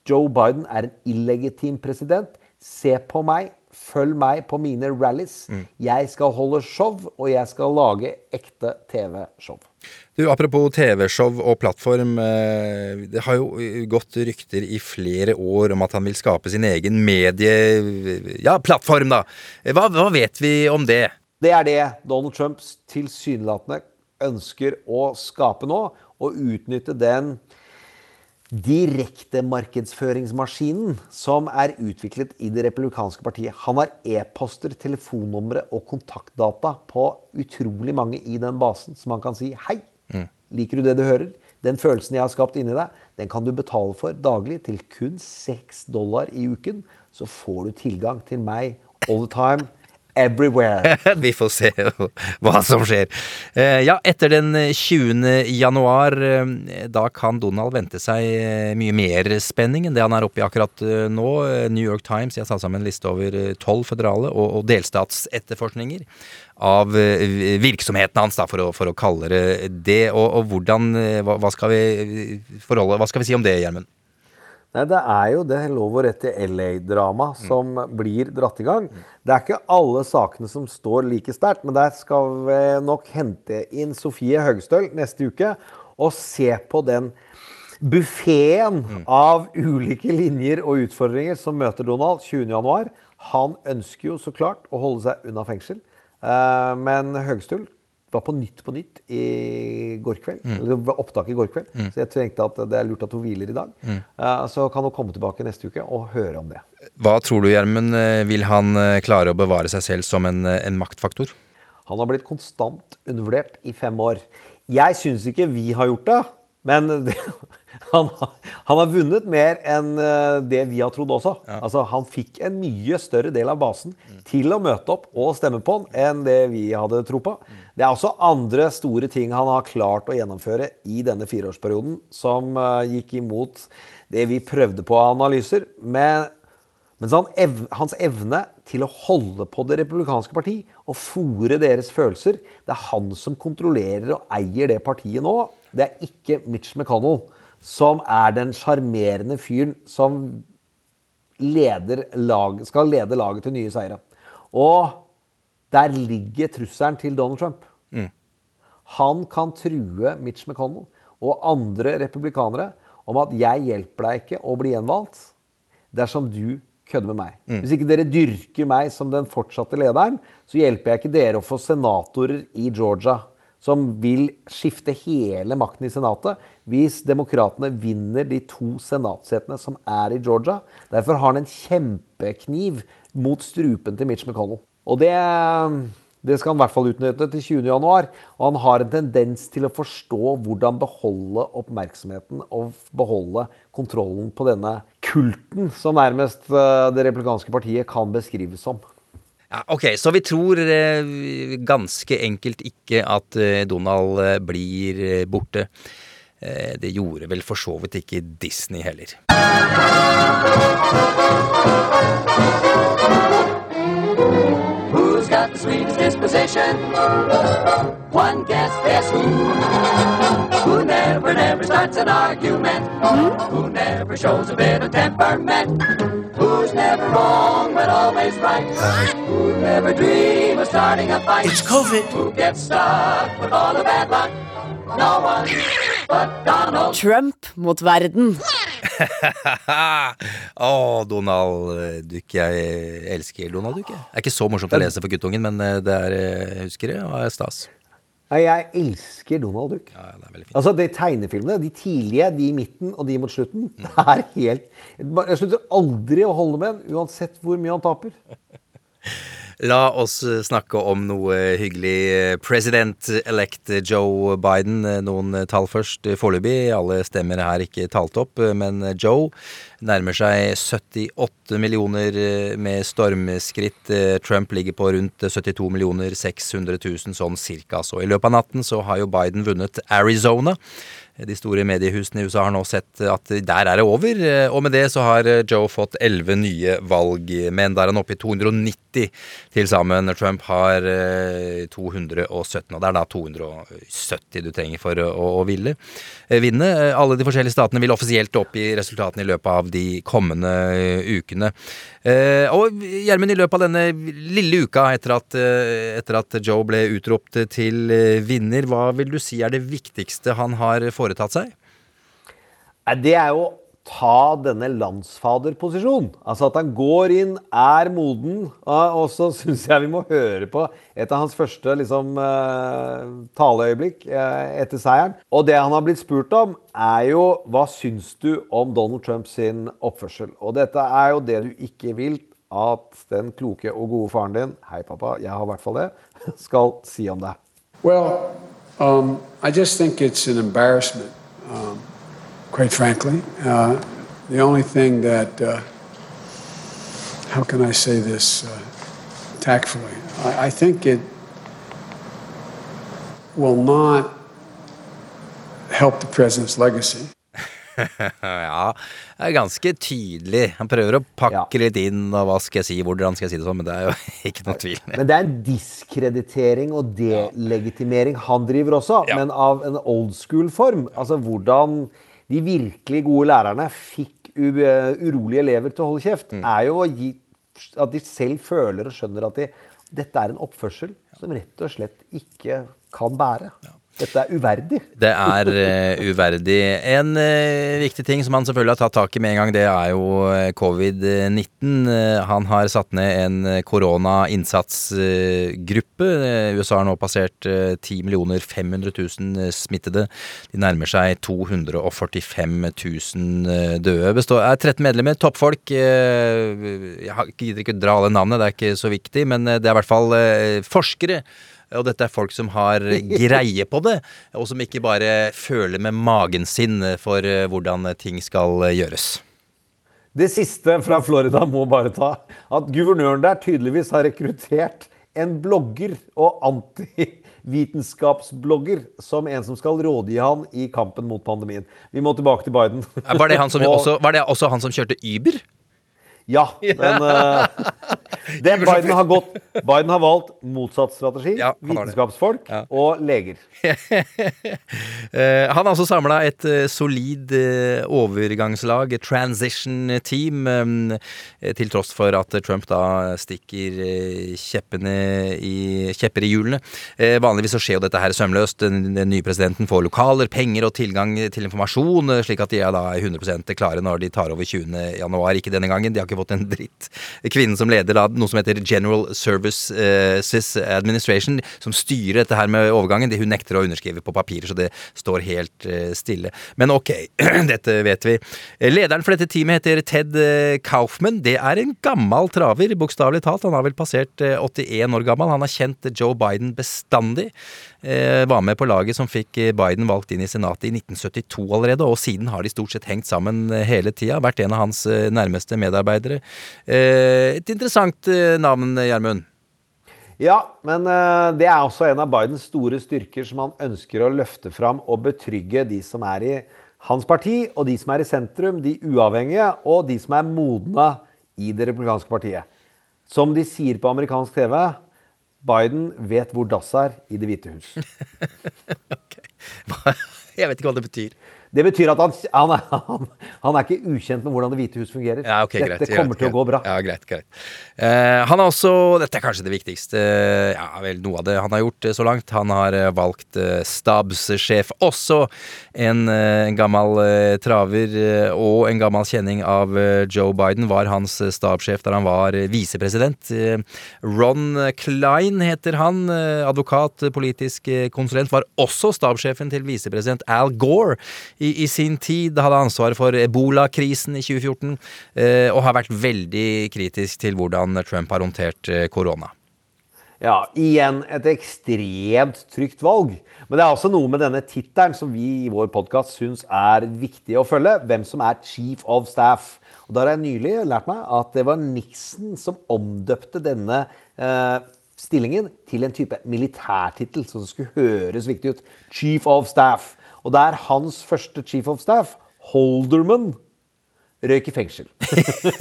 Joe Biden er en illegitim president. Se på meg, følg meg på mine rallies. Jeg skal holde show, og jeg skal lage ekte TV-show. Du, Apropos TV-show og plattform. eh, Det har jo gått rykter i flere år om at han vil skape sin egen medie... Ja, plattform, da. Hva, hva vet vi om det? Det er det Donald Trumps tilsynelatende ønsker å skape nå. Og utnytte den direktemarkedsføringsmaskinen som er utviklet i det republikanske partiet. Han har e-poster, telefonnumre og kontaktdata på utrolig mange i den basen, som han kan si hei. Liker du det du hører? Den følelsen jeg har skapt inni deg, den kan du betale for daglig til kun 6 dollar i uken. Så får du tilgang til meg all the time, everywhere. Vi får se hva som skjer. Eh, Ja, etter den 20. januar, eh, da kan Donald vente seg eh, mye mer spenning enn det han er oppe i akkurat nå. New York Times jeg har satt sammen en liste over tolv føderale og, og delstatsetterforskninger av virksomheten hans, da, for å, for å kalle det det. Og, og hvordan hva, hva, skal vi forholde, hva skal vi si om det, Gjermund? Nei, Det er jo det lov og rett til LA-drama som blir dratt i gang. Det er ikke alle sakene som står like sterkt, men der skal vi nok hente inn Sofie Høgestøl neste uke og se på den buffeen av ulike linjer og utfordringer som møter Donald 20.1. Han ønsker jo så klart å holde seg unna fengsel, eh, men Høgestøl var på Nytt på Nytt i går kveld. Mm. Eller det var opptak i går kveld. Mm. Så jeg tenkte at det er lurt at hun hviler i dag. Mm. Eh, Så kan hun komme tilbake neste uke og høre om det. Hva tror du, Gjermund? eh, Vil han eh, klare å bevare seg selv som en, en maktfaktor? Han har blitt konstant undervurdert i fem år. Jeg syns ikke vi har gjort det, men det, han, har- han har vunnet mer enn eh, det vi har trodd også. Altså, han fikk en mye større del av basen til å møte opp og stemme på han enn det vi hadde tro på. Det er også andre store ting han har klart å gjennomføre i denne fireårsperioden som uh, gikk imot det vi prøvde på av analyser. Men mens han ev hans evne til å holde på det republikanske parti og fòre deres følelser Det er han som kontrollerer og eier det partiet nå. Det er ikke Mitch McConnell, som er den sjarmerende fyren som leder lag, skal lede laget til nye seire. Og der ligger trusselen til Donald Trump. Han kan true Mitch McConnell og andre republikanere om at 'jeg hjelper deg ikke å bli gjenvalgt dersom du kødder med meg'. Mm. Hvis ikke dere dyrker meg som den fortsatte lederen, så hjelper jeg ikke dere å få senatorer i Georgia som vil skifte hele makten i Senatet hvis demokratene vinner de to senatsetene som er i Georgia. Derfor har han en kjempekniv mot strupen til Mitch McConnell. Og det, Det skal han i hvert fall utnytte til 20. januar. Og han har en tendens til å forstå hvordan beholde oppmerksomheten og beholde kontrollen på denne kulten som nærmest eh, det republikanske partiet kan beskrives som. Ja, ok, Så vi tror eh, ganske enkelt ikke at eh, Donald blir borte. Eh, det gjorde vel for så vidt ikke Disney heller. Who's got the sweetest disposition? One guess, guess who? Who never, never starts an argument? Who never shows a bit of temperament? Who's never wrong but always right? Who never dream of starting a fight? It's COVID. Who gets stuck with all the bad luck? No one. Trump mot verden. Å, Donald Duck. Jeg elsker Donald Duck. Det er ikke så morsomt å lese for guttungen, men eh, det er, eh, jeg husker det, og er stas. Jeg elsker Donald Duck. Altså, de Tegnefilmene, de tidlige, de i midten og de mot slutten, det er helt Jeg slutter aldri å holde med en, uansett hvor mye han taper. La oss eh, snakke om noe hyggelig. President-elect Joe Biden. Eh, Noen tall først. Foreløpig. Alle stemmer er ikke talt opp, eh, men Joe nærmer seg 78 millioner eh, med stormskritt. Eh, Trump ligger på rundt 72 millioner 600 000 sånn cirka. Så i løpet av natten så har jo Biden vunnet Arizona. De store mediehusene i USA har nå sett at der er det over, eh, og med det så har Joe fått 11 nye valgmenn. Da er han oppe i 290 til sammen. Trump har eh, 217, og det er da 270 du trenger for å, å ville, eh, vinne. Eh, Alle de forskjellige statene vil offisielt oppgi resultatene i løpet av de kommende eh, ukene. Eh, og Gjermund, i løpet av denne lille uka etter at, eh, etter at Joe ble utropt til eh, vinner, hva vil du si er det viktigste han har foretatt seg? Det er jo å ta denne landsfaderposisjonen. Altså at han går inn, er moden. Og så syns jeg vi må høre på et av hans første liksom, eh, taleøyeblikk eh, etter seieren. Og det han har blitt spurt om, er jo hva syns du om Donald Trumps sin oppførsel? Og dette er jo det du ikke vil at den kloke og gode faren din, hei pappa, jeg har i hvert fall det, skal si om deg. Well, um, I just think it's an embarrassment, um, quite frankly. Uh, the only thing that, uh, how can I say this uh, tactfully? I, I think it will not help the president's legacy. ja, det er ganske tydelig. Han prøver å pakke litt inn, og hva skal jeg si, hvordan skal jeg si det sånn, men det er jo ikke noe tvil. Men det er en diskreditering og delegitimering han driver også, men av en old school-form. Altså hvordan de virkelig gode lærerne fikk u urolige elever til å holde kjeft, er jo gi at de selv føler og skjønner at de, dette er en oppførsel som rett og slett ikke kan bære. Dette er uverdig. Det er uh, uverdig. En uh, viktig ting som han selvfølgelig har tatt tak i med en gang, det er jo eh, covid-19. Uh, han har satt ned en koronainnsatsgruppe. USA har nå passert eh, 10 millioner 500 000 smittede. De nærmer seg 245 000 eh, døde. Består, er 13 medlemmer, toppfolk. Jeg gidder ikke dra alle navnene, det er ikke så viktig, men det er i hvert fall forskere. Og dette er folk som har greie på det, og som ikke bare føler med magen sin for eh, hvordan ting skal eh, gjøres. Det siste fra Florida må bare ta. At guvernøren der tydeligvis har rekruttert en blogger og antivitenskapsblogger som en som skal rådgi han i kampen mot pandemien. Vi må tilbake til Biden. Var det, han som, også, var det også han som kjørte Uber? Ja, men uh, det Biden har gått Biden har valgt motsatt strategi. Ja, vitenskapsfolk ja. og leger. Eh, han har altså samla et eh, solid overgangslag, et transition team, til tross for at Trump da stikker i, kjepper i hjulene. Vanligvis så skjer jo dette her sømløst. Den, den nye presidenten får lokaler, penger og tilgang til informasjon, slik at de er da 100% klare når de tar over 20. januar. Ikke denne gangen, de har ikke fått en dritt. Kvinnen som leder da noe som heter General Services Administration, som styrer dette her med overgangen. Det hun nekter å underskrive på papirer, så det står helt eh, stille. Men ok, dette vet vi. Eh, Lederen for dette teamet heter Ted eh, Kaufman. Det er en gammel traver, bokstavelig talt. Han har vel passert eh, 81 år gammel. Han har kjent Joe Biden bestandig. Eh, Var med på laget som fikk eh, Biden valgt inn i Senatet i 1972 allerede, og siden har de stort sett hengt sammen eh, hele tida. Vært en av hans nærmeste medarbeidere. Et interessant navn, Gjermund. Ja, men det er også en av Bidens store styrker som han ønsker å løfte fram og betrygge de som er i hans parti, og de som er i sentrum, de uavhengige, og de som er modne i det republikanske partiet. Som de sier på amerikansk TV, Biden vet hvor dass er i Det hvite hus. Jeg vet ikke hva det betyr. Det betyr at han, han, han, han er ikke ukjent med hvordan Det hvite hus fungerer. Ja, ok, greit. Dette kommer greit, til å gå bra. Ja, greit, greit. Eh, han har også, dette er kanskje det viktigste, ja vel, noe av det han har gjort eh, så langt. Han har eh, valgt eh, stabssjef, også en, eh, en gammel eh, traver og en gammel kjenning av Joe Biden, var hans stabssjef der han var visepresident. Ron Klein heter han, advokat, politisk konsulent, var også stabssjefen til visepresident Al Gore i, i sin tid. Hadde ansvaret for ebola-krisen i 2014, eh, og har vært veldig kritisk til hvordan Trump har håndtert eh, korona. Ja, igjen et ekstremt trygt valg. Men det er også noe med denne tittelen som vi i vår podkast syns er viktig å følge. Hvem som er chief of staff. Og Da har jeg nylig lært meg at det var Nixon som omdøpte denne eh, stillingen til en type militærtittel, som skulle høres viktig ut. Chief of staff. Og det er hans første chief of staff, Holderman, røyk i fengsel.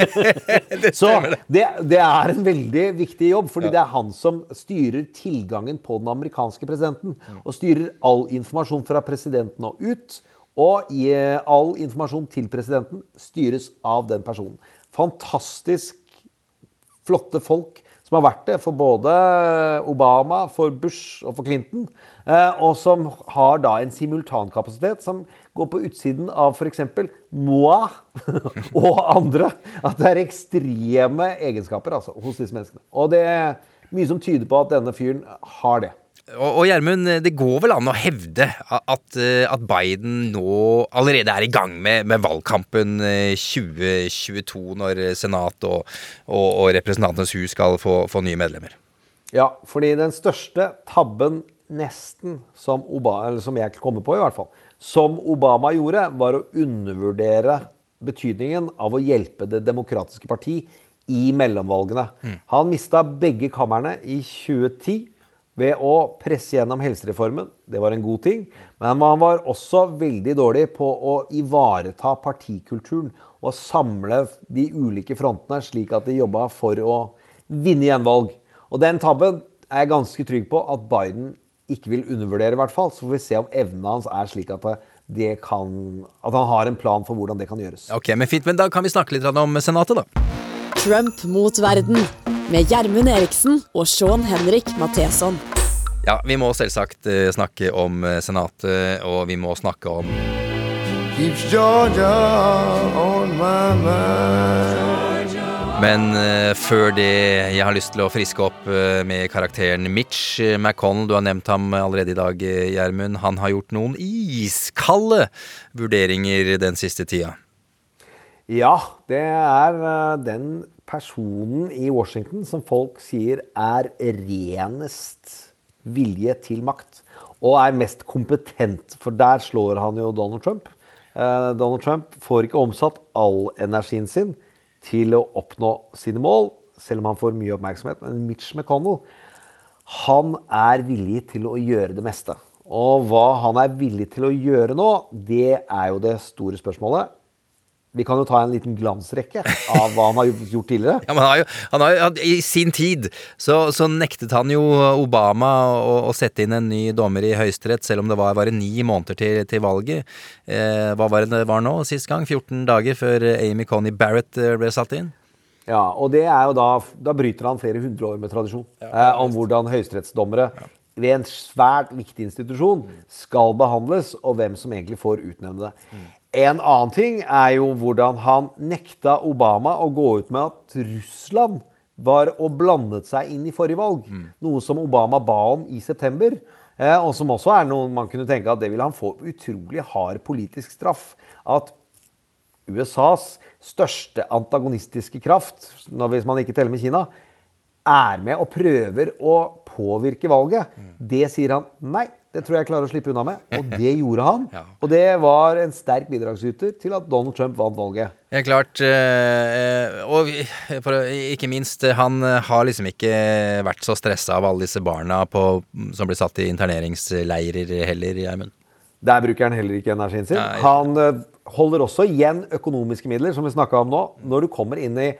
Så det, det er en veldig viktig jobb, fordi det er han som styrer tilgangen på den amerikanske presidenten. Og styrer all informasjon fra presidenten og ut. Og eh, all informasjon til presidenten styres av den personen. Fantastisk flotte folk som har vært det for både Obama, for Bush og for Clinton. Eh, og som har da en simultankapasitet som går på utsiden av f.eks. moi og andre. At det er ekstreme egenskaper altså, hos disse menneskene. Og det er mye som tyder på at denne fyren har det. Og Gjermund, det går vel an å hevde at, eh, at Biden nå allerede er i gang med, med valgkampen eh, 2022, når Senat og, og, og Representantenes hus skal få, få nye medlemmer? Ja, fordi den største tabben nesten som Obama, eller som jeg kommer på i hvert fall, som Obama gjorde, var å undervurdere betydningen av å hjelpe Det demokratiske parti i mellomvalgene. Han mista begge kamrene i 2010 ved å presse gjennom helsereformen. Det var en god ting. Men han var også veldig dårlig på å ivareta partikulturen og samle de ulike frontene, slik at de jobba for å vinne gjenvalg. Og den tabben er jeg ganske trygg på at Biden ikke vil undervurdere, i hvert fall. Så får vi se om evnene hans er slik at, det kan, at han har en plan for hvordan det kan gjøres. Ok, men fint, men Da kan vi snakke litt om Senatet, da. Trump mot verden med Gjermund Eriksen og Sean Henrik Matheson. Ja, vi må selvsagt eh, snakke om eh, Senatet, og vi må snakke om Keeps Georgia on my mind. Men eh, før det, jeg har lyst til å friske opp eh, med karakteren Mitch eh, McConnell. Du har nevnt ham allerede i dag, Gjermund. Han har gjort noen iskalde vurderinger den siste tida. Ja, det er den personen i Washington som folk sier er renest vilje til makt. Og er mest kompetent, for der slår han jo Donald Trump. Donald Trump får ikke omsatt all energien sin til å oppnå sine mål, selv om han får mye oppmerksomhet. Men Mitch McConnell, han er villig til å gjøre det meste. Og hva han er villig til å gjøre nå, det er jo det store spørsmålet. Vi kan jo ta en liten glansrekke av hva han har gjort tidligere. Ja, han har jo, han har jo, I sin tid så, så nektet han jo Obama å, å sette inn en ny dommer i Høyesterett, selv om det var bare ni måneder til, til valget. Eh, hva var det det var nå sist gang? 14 dager før Amy Coney Barrett eh, ble satt inn? Ja, og det er jo da, da bryter han flere hundre år med tradisjon eh, om hvordan høyesterettsdommere ved en svært viktig institusjon skal behandles, og hvem som egentlig får utnevne det. En annen ting er jo hvordan han nekta Obama å gå ut med at Russland var og blandet seg inn i forrige valg. Noe som Obama ba om i september. Eh, og som også er noe man kunne tenke at det ville han få utrolig hard politisk straff. At USAs største antagonistiske kraft, hvis man ikke teller med Kina, er med og prøver å påvirke valget. Det sier han nei, det tror jeg jeg klarer å slippe unna med. Og det gjorde han. Og det var en sterk bidragsyter til at Donald Trump vant valget. Ja, klart. eh, Og ikke minst, han har liksom ikke vært så stressa av alle disse barna på, som blir satt i interneringsleirer heller, Gjermund. Der bruker han heller ikke energien sin. Nei. Han eh, holder også igjen økonomiske midler, som vi snakka om nå. Når du kommer inn i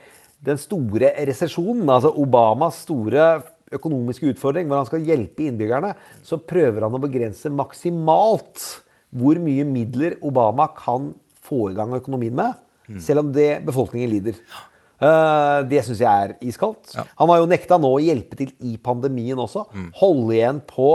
den store resesjonen, altså Obamas store økonomiske utfordring, hvor han skal hjelpe innbyggerne, så prøver han å begrense maksimalt hvor mye midler Obama kan få i gang økonomien med, selv om det befolkningen lider. Uh, det syns jeg er iskaldt. Han har jo nekta nå å hjelpe til i pandemien også. Holde igjen på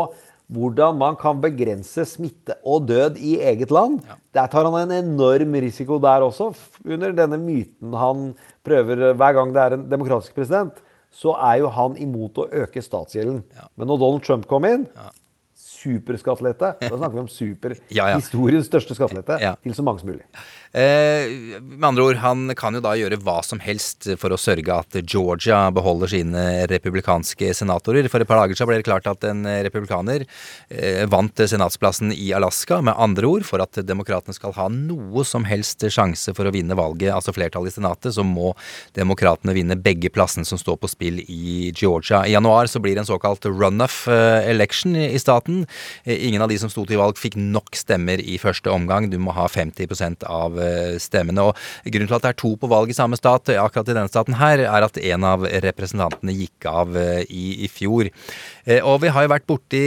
hvordan man kan begrense smitte og død i eget land. Der tar han en enorm risiko der også, under denne myten han prøver eh, hver gang det er en demokratisk president. Så er jo han imot å øke statsgjelden. Men når Donald Trump kom inn Superskattelette. Da snakker vi om super. Ja, ja. Historiens største skattelette Ja. til så mange som mulig. Eh, med andre ord, han kan jo da gjøre hva som helst for å sørge at Georgia beholder sine republikanske senatorer. For et par dager siden ble det klart at en republikaner eh, vant senatsplassen i Alaska. Med andre ord, for at demokratene skal ha noe som helst sjanse for å vinne valget, altså flertallet i senatet, så må demokratene vinne begge plassene som står på spill i Georgia. I januar så blir det en såkalt runoff eh, election i staten. Ingen av de som sto til valg fikk nok stemmer i første omgang. Du må ha 50 av stemmene. Og grunnen til at det er to på valg i samme stat, eh, akkurat i denne staten her, er at en av representantene gikk av eh, i, i fjor. Eh, Og vi har jo vært borti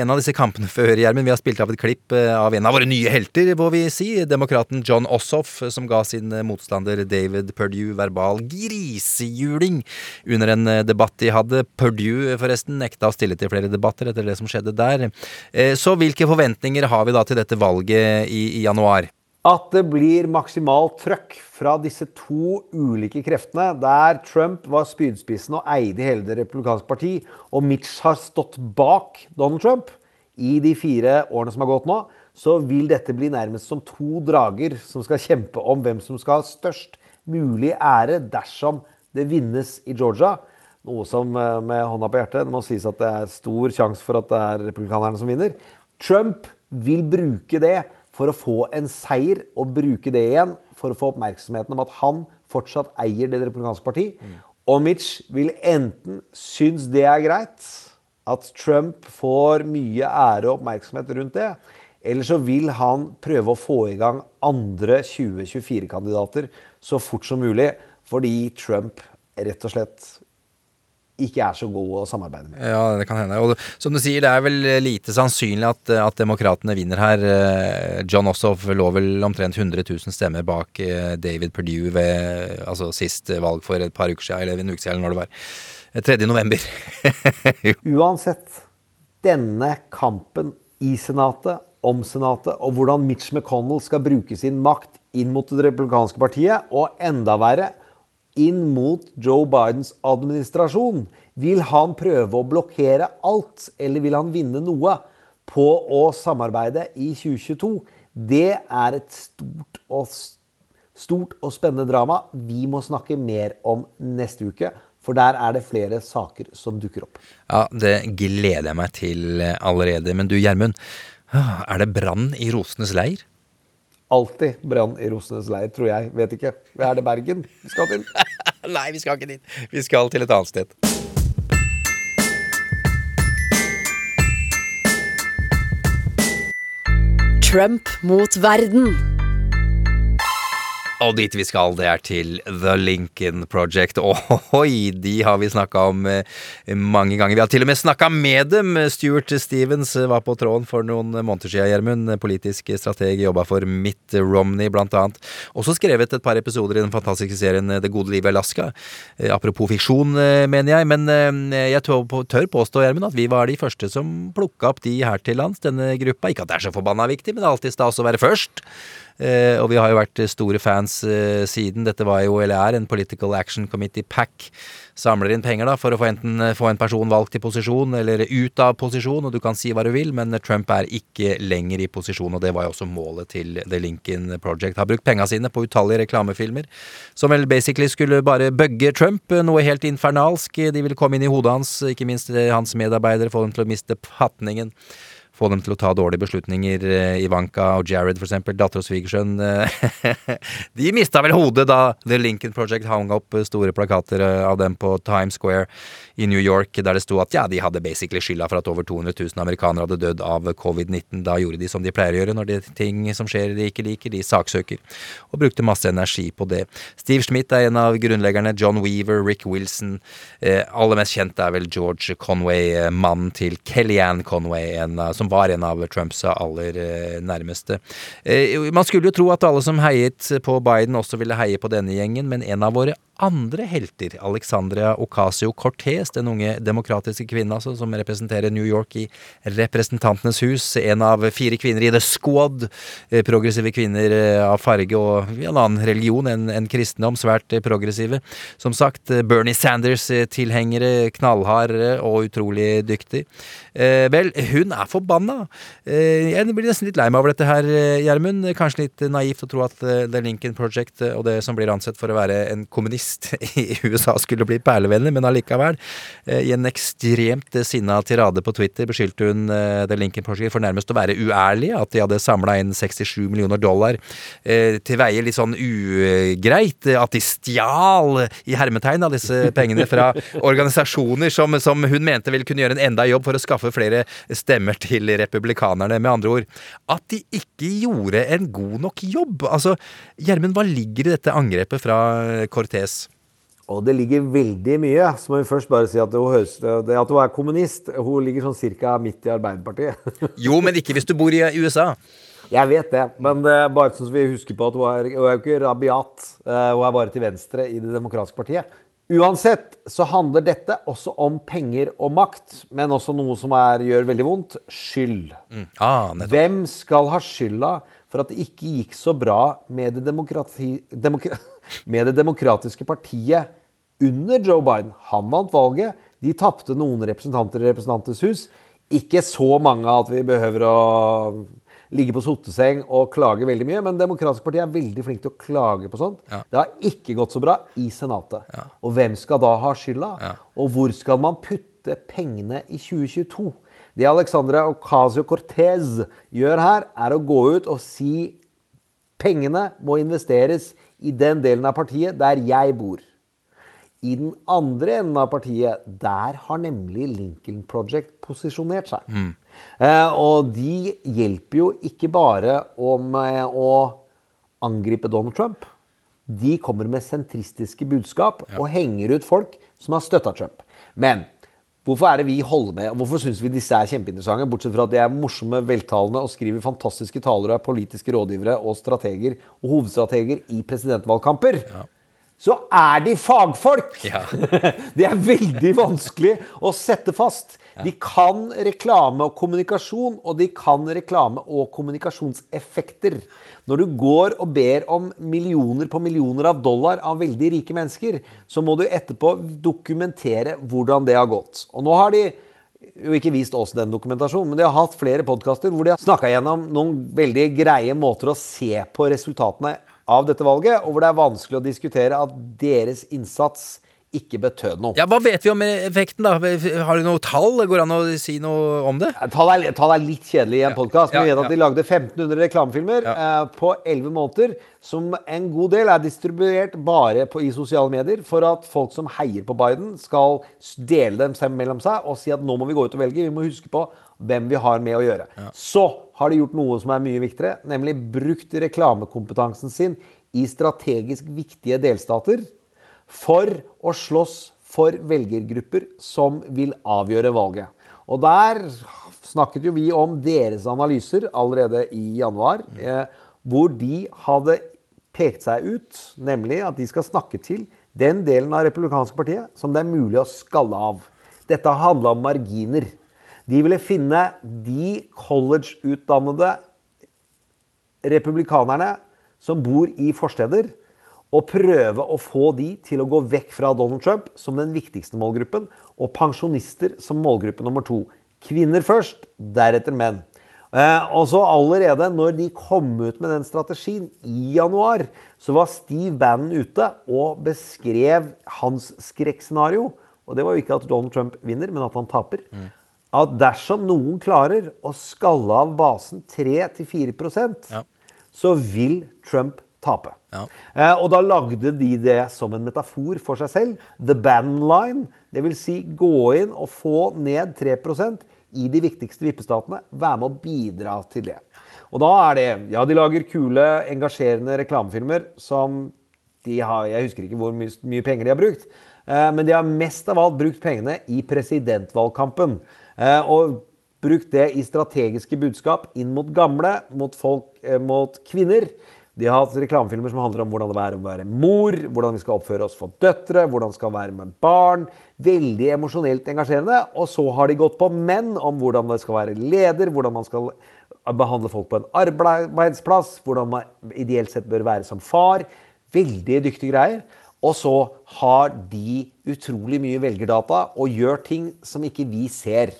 en av disse kampene før, Gjermund. Vi har spilt av et klipp eh, av en av våre nye helter, må vi si. Demokraten John Ossoff, som ga sin eh, motstander David Perdue verbal grisehjuling under en eh, debatt de hadde. Perdue, forresten, nekta å stille til flere debatter etter det som skjedde der. Eh, Så hvilke forventninger har vi da til dette valget i, i januar? At det blir maksimalt trøkk fra disse to ulike kreftene, der Trump var spydspissen og eide hele Det republikanske parti, og Mitch har stått bak Donald Trump i de fire årene som har gått nå, så vil dette bli nærmest som to drager som skal kjempe om hvem som skal ha størst mulig ære dersom det vinnes i Georgia. Noe som eh, med hånda på hjertet, det må sies at det er stor sjanse for at det er republikanerne som vinner. Trump vil bruke det for å få en seier, og bruke det igjen for å få oppmerksomheten om at han fortsatt eier Det republikanske parti. Og Mitch vil enten synes det er greit, at Trump får mye ære og oppmerksomhet rundt det, eller så vil han prøve å få i gang andre 2024-kandidater så fort som mulig, fordi Trump rett og slett ikke er så god å samarbeide med. Ja, det kan hende. Og som du sier, det er vel lite sannsynlig at, at demokratene vinner her. Eh, John Ossoff lå vel omtrent 100 000 stemmer bak eh, David Perdue ved altså sist valg for et par uker siden, eller en uke siden, når det var. Eh, 3. november. Uansett, denne kampen i Senatet, om Senatet, og hvordan Mitch McConnell skal bruke sin makt inn mot det republikanske partiet, og enda verre, inn mot Joe Bidens administrasjon. Vil han prøve å blokkere alt, eller vil han vinne noe på å samarbeide i 2022? Det er et stort og, stort og spennende drama vi må snakke mer om neste uke. For der er det flere saker som dukker opp. Ja, det gleder jeg meg til allerede. Men du Gjermund, er det brann i rosenes leir? Alltid brann i rosenes leir, tror jeg. Vet ikke. Er det Bergen vi skal til? Nei, vi skal ikke dit. Vi skal til et annet sted. Trump mot verden. Og dit vi skal, det er til The Lincoln Project. Ohoi, de har vi snakka om eh, mange ganger. Vi har til og med snakka med dem. Stuart Stevens eh, var på tråden for noen måneder siden, Gjermund. Politisk strateg, jobba for Mitt Romney, blant annet. Også skrevet et par episoder i den fantastiske serien Det gode livet i Alaska. Eh, Apropos fiksjon, eh, mener jeg. Men eh, jeg tør, påstå, Gjermund, at vi var de første som plukka opp de her til lands, denne gruppa. Ikke at det er så forbanna viktig, men det er alltid stas å være først. Eh, og vi har jo vært store fans eh, siden. Dette var jo, eller er, en Political Action Committee Pack. Samler inn penger da for å få enten få en person valgt i posisjon eller ut av posisjon, og du kan si hva du vil, men Trump er ikke lenger i posisjon, og det var jo også målet til The Lincoln Project. Har brukt penga sine på utallige reklamefilmer som vel basically skulle bare bugge Trump, noe helt infernalsk. De ville komme inn i hodet hans, ikke minst eh, hans medarbeidere, få dem til å miste patningen. Få dem til å ta dårlige beslutninger. eh, Ivanka og Jared, for eksempel, datter og svigersønn. eh, De mista vel hodet da The Lincoln Project hang opp store plakater eh, av dem på Times Square i New York, der det sto at ja, de hadde basically skylda for at over 200 000 amerikanere hadde dødd av covid-19. Da gjorde de som de pleier å gjøre når det er ting som skjer de ikke liker, de saksøker. Og brukte masse energi på det. Steve Schmidt er en av grunnleggerne. John Weaver, Rick Wilson. Eh, aller mest kjent er vel George Conway, eh, mannen til Kellyanne Conway, en, som var en av Trumps aller eh, nærmeste. Eh, man skulle jo tro at alle som heiet på Biden, også ville heie på denne gjengen, men en av våre andre helter, Alexandria Ocasio-Cortez, den unge demokratiske kvinnen altså, som representerer New York i Representantenes hus, en av fire kvinner i The Squad, eh, progressive kvinner eh, av farge og en annen religion enn en kristendom, svært eh, progressive. Som sagt, Bernie Sanders-tilhengere, knallhard og utrolig dyktig. Vel, hun er forbanna. Jeg blir nesten litt lei meg over dette her, Gjermund. Kanskje litt naivt å tro at The Lincoln Project og det som blir ansett for å være en kommunist i USA skulle bli perlevenner, men allikevel. Eh, I en ekstremt eh, sinna tirade på Twitter beskyldte hun eh, The Lincoln Project for nærmest å være uærlig, at de hadde samla inn 67 millioner dollar til veie litt sånn ugreit, at de stjal i hermetegn av disse pengene fra organisasjoner som, som hun mente ville kunne gjøre en enda jobb for å skaffe flere stemmer til republikanerne. Med andre ord, at de ikke gjorde en god nok jobb. Altså, Gjermund, hva ligger i dette angrepet fra Cortez? Og det ligger veldig mye. Så må vi først bare si at hun, høres, det at hun er kommunist Hun ligger sånn cirka midt i Arbeiderpartiet. Jo, men ikke hvis du bor i USA. Jeg vet det, men er bare sånn som vi husker på at hun er, hun er jo ikke rabiat. Eh, Hun er bare til venstre i Det demokratiske partiet. Uansett så handler dette også om penger og makt, men også noe som er, gjør veldig vondt skyld. Ah. Hvem skal ha skylda for at det ikke gikk så bra med det, demokrati, demokra, med det demokratiske partiet under Joe Biden? Han vant valget. De tapte noen representanter i Representantenes hus. Ikke så mange at vi behøver å ligge på sotteseng og klage veldig mye, men Demokratisk parti er veldig flink til å klage på sånt. Ja. Det har ikke gått så bra i Senatet. Og hvem skal da ha skylda? Og hvor skal man putte pengene i 2022? Det Alexandra Ocasio-Cortez gjør her, er å gå ut og si pengene må investeres i den delen av partiet der jeg bor. I den andre enden av partiet, der har nemlig Lincoln Project posisjonert seg. Eh, og de hjelper jo ikke bare om eh, å angripe Donald Trump. De kommer med sentristiske budskap og henger ut folk som har støtta Trump. Men hvorfor er det vi holder med, og hvorfor syns vi disse er kjempeinteressante? Bortsett fra at de er morsomme, veltalende og skriver fantastiske taler og er politiske rådgivere og strateger og hovedstrateger i presidentvalgkamper. Så er de fagfolk! det er veldig vanskelig å sette fast. De kan reklame og kommunikasjon, og de kan reklame og kommunikasjonseffekter. Når du går og ber om millioner på millioner av dollar av veldig rike mennesker, så må du etterpå dokumentere hvordan det har gått. Og nå har de jo ikke vist oss den dokumentasjonen, men de har hatt flere podkaster hvor de har snakka gjennom noen veldig greie måter å se på resultatene av dette valget, og hvor det er vanskelig å diskutere at deres innsats ikke betød noe. Ja, Hva vet vi om effekten, da? Har du noe tall? Går det an å si noe om det? Tall er, tall er litt kjedelig i en podkast. ja, Vi vet at ja. de lagde 1500 reklamefilmer eh, på 11 måneder, som en god del er distribuert bare på, i sosiale medier, for at folk som heier på Biden, skal dele dem selv mellom seg og si at nå må vi gå ut og velge. Vi må huske på hvem vi har med å gjøre. Så har de gjort noe som er mye viktigere, nemlig brukt reklamekompetansen sin i strategisk viktige delstater for å slåss for velgergrupper som vil avgjøre valget. Og der snakket jo vi om deres analyser allerede i januar, eh, hvor de hadde pekt seg ut, nemlig at de skal snakke til den delen av republikanske partiet som det er mulig å skalle av. Dette handla om marginer. De ville finne de college-utdannede republikanerne som bor i forsteder, og prøve å få de til å gå vekk fra Donald Trump som den viktigste målgruppen, og pensjonister som målgruppe nummer to. Kvinner først, deretter menn. Eh, og så allerede når de kom ut med den strategien i januar, så var Steve Bannon ute og beskrev hans skrekkscenario. Og det var jo ikke at Donald Trump vinner, men at han taper. At dersom noen klarer å skalle av basen 3-4% så vil Trump tape. Eh, og da lagde de det som en metafor for seg selv. The band line. Dvs. Si gå inn og få ned 3% i de viktigste vippestatene. Være med å bidra til det. Og da er det Ja, de lager kule, engasjerende reklamefilmer som de har Jeg husker ikke hvor mye, mye penger de har brukt. Eh, men de har mest av alt brukt pengene i presidentvalgkampen. Eh, og brukt det i strategiske budskap inn mot gamle, mot folk, eh, mot kvinner. De har hatt reklamefilmer som handler om hvordan det er å være mor, hvordan vi skal oppføre oss for døtre, hvordan vi skal være med barn. Veldig emosjonelt engasjerende. Og så har de gått på menn om hvordan det skal være leder, hvordan man skal behandle folk på en arbeidsplass, hvordan man ideelt sett bør være som far. Veldig dyktige greier. Og så har de utrolig mye velgerdata og gjør ting som ikke vi ser.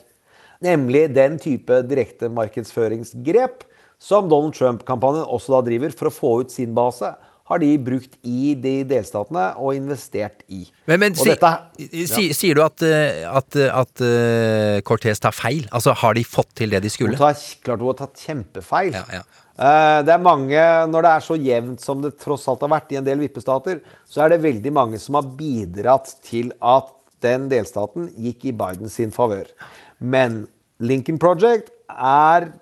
Nemlig den type direktemarkedsføringsgrep som Donald Trump-kampanjen også da driver for å få ut sin base, har de brukt i de delstatene og investert i. Men, men si, dette- si, sier du at, eh, at, at uh, Cortez tar feil? Altså, har de fått til det de skulle? Hun tar, klart hun har tatt kjempefeil. Eh, det er mange, Når det er så jevnt som det tross alt har vært i en del vippestater, så er det veldig mange som har bidratt til at den delstaten gikk i Bidens sin favør. Men Lincoln Project er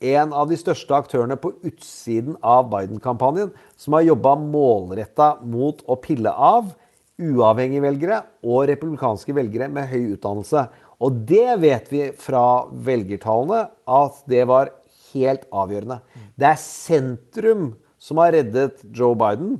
en av de største aktørene på utsiden av Biden-kampanjen, som har jobba målretta mot å pille av uavhengige velgere og republikanske velgere med høy utdannelse. Og det vet vi fra velgertallene at det var helt avgjørende. Det er sentrum som har reddet Joe Biden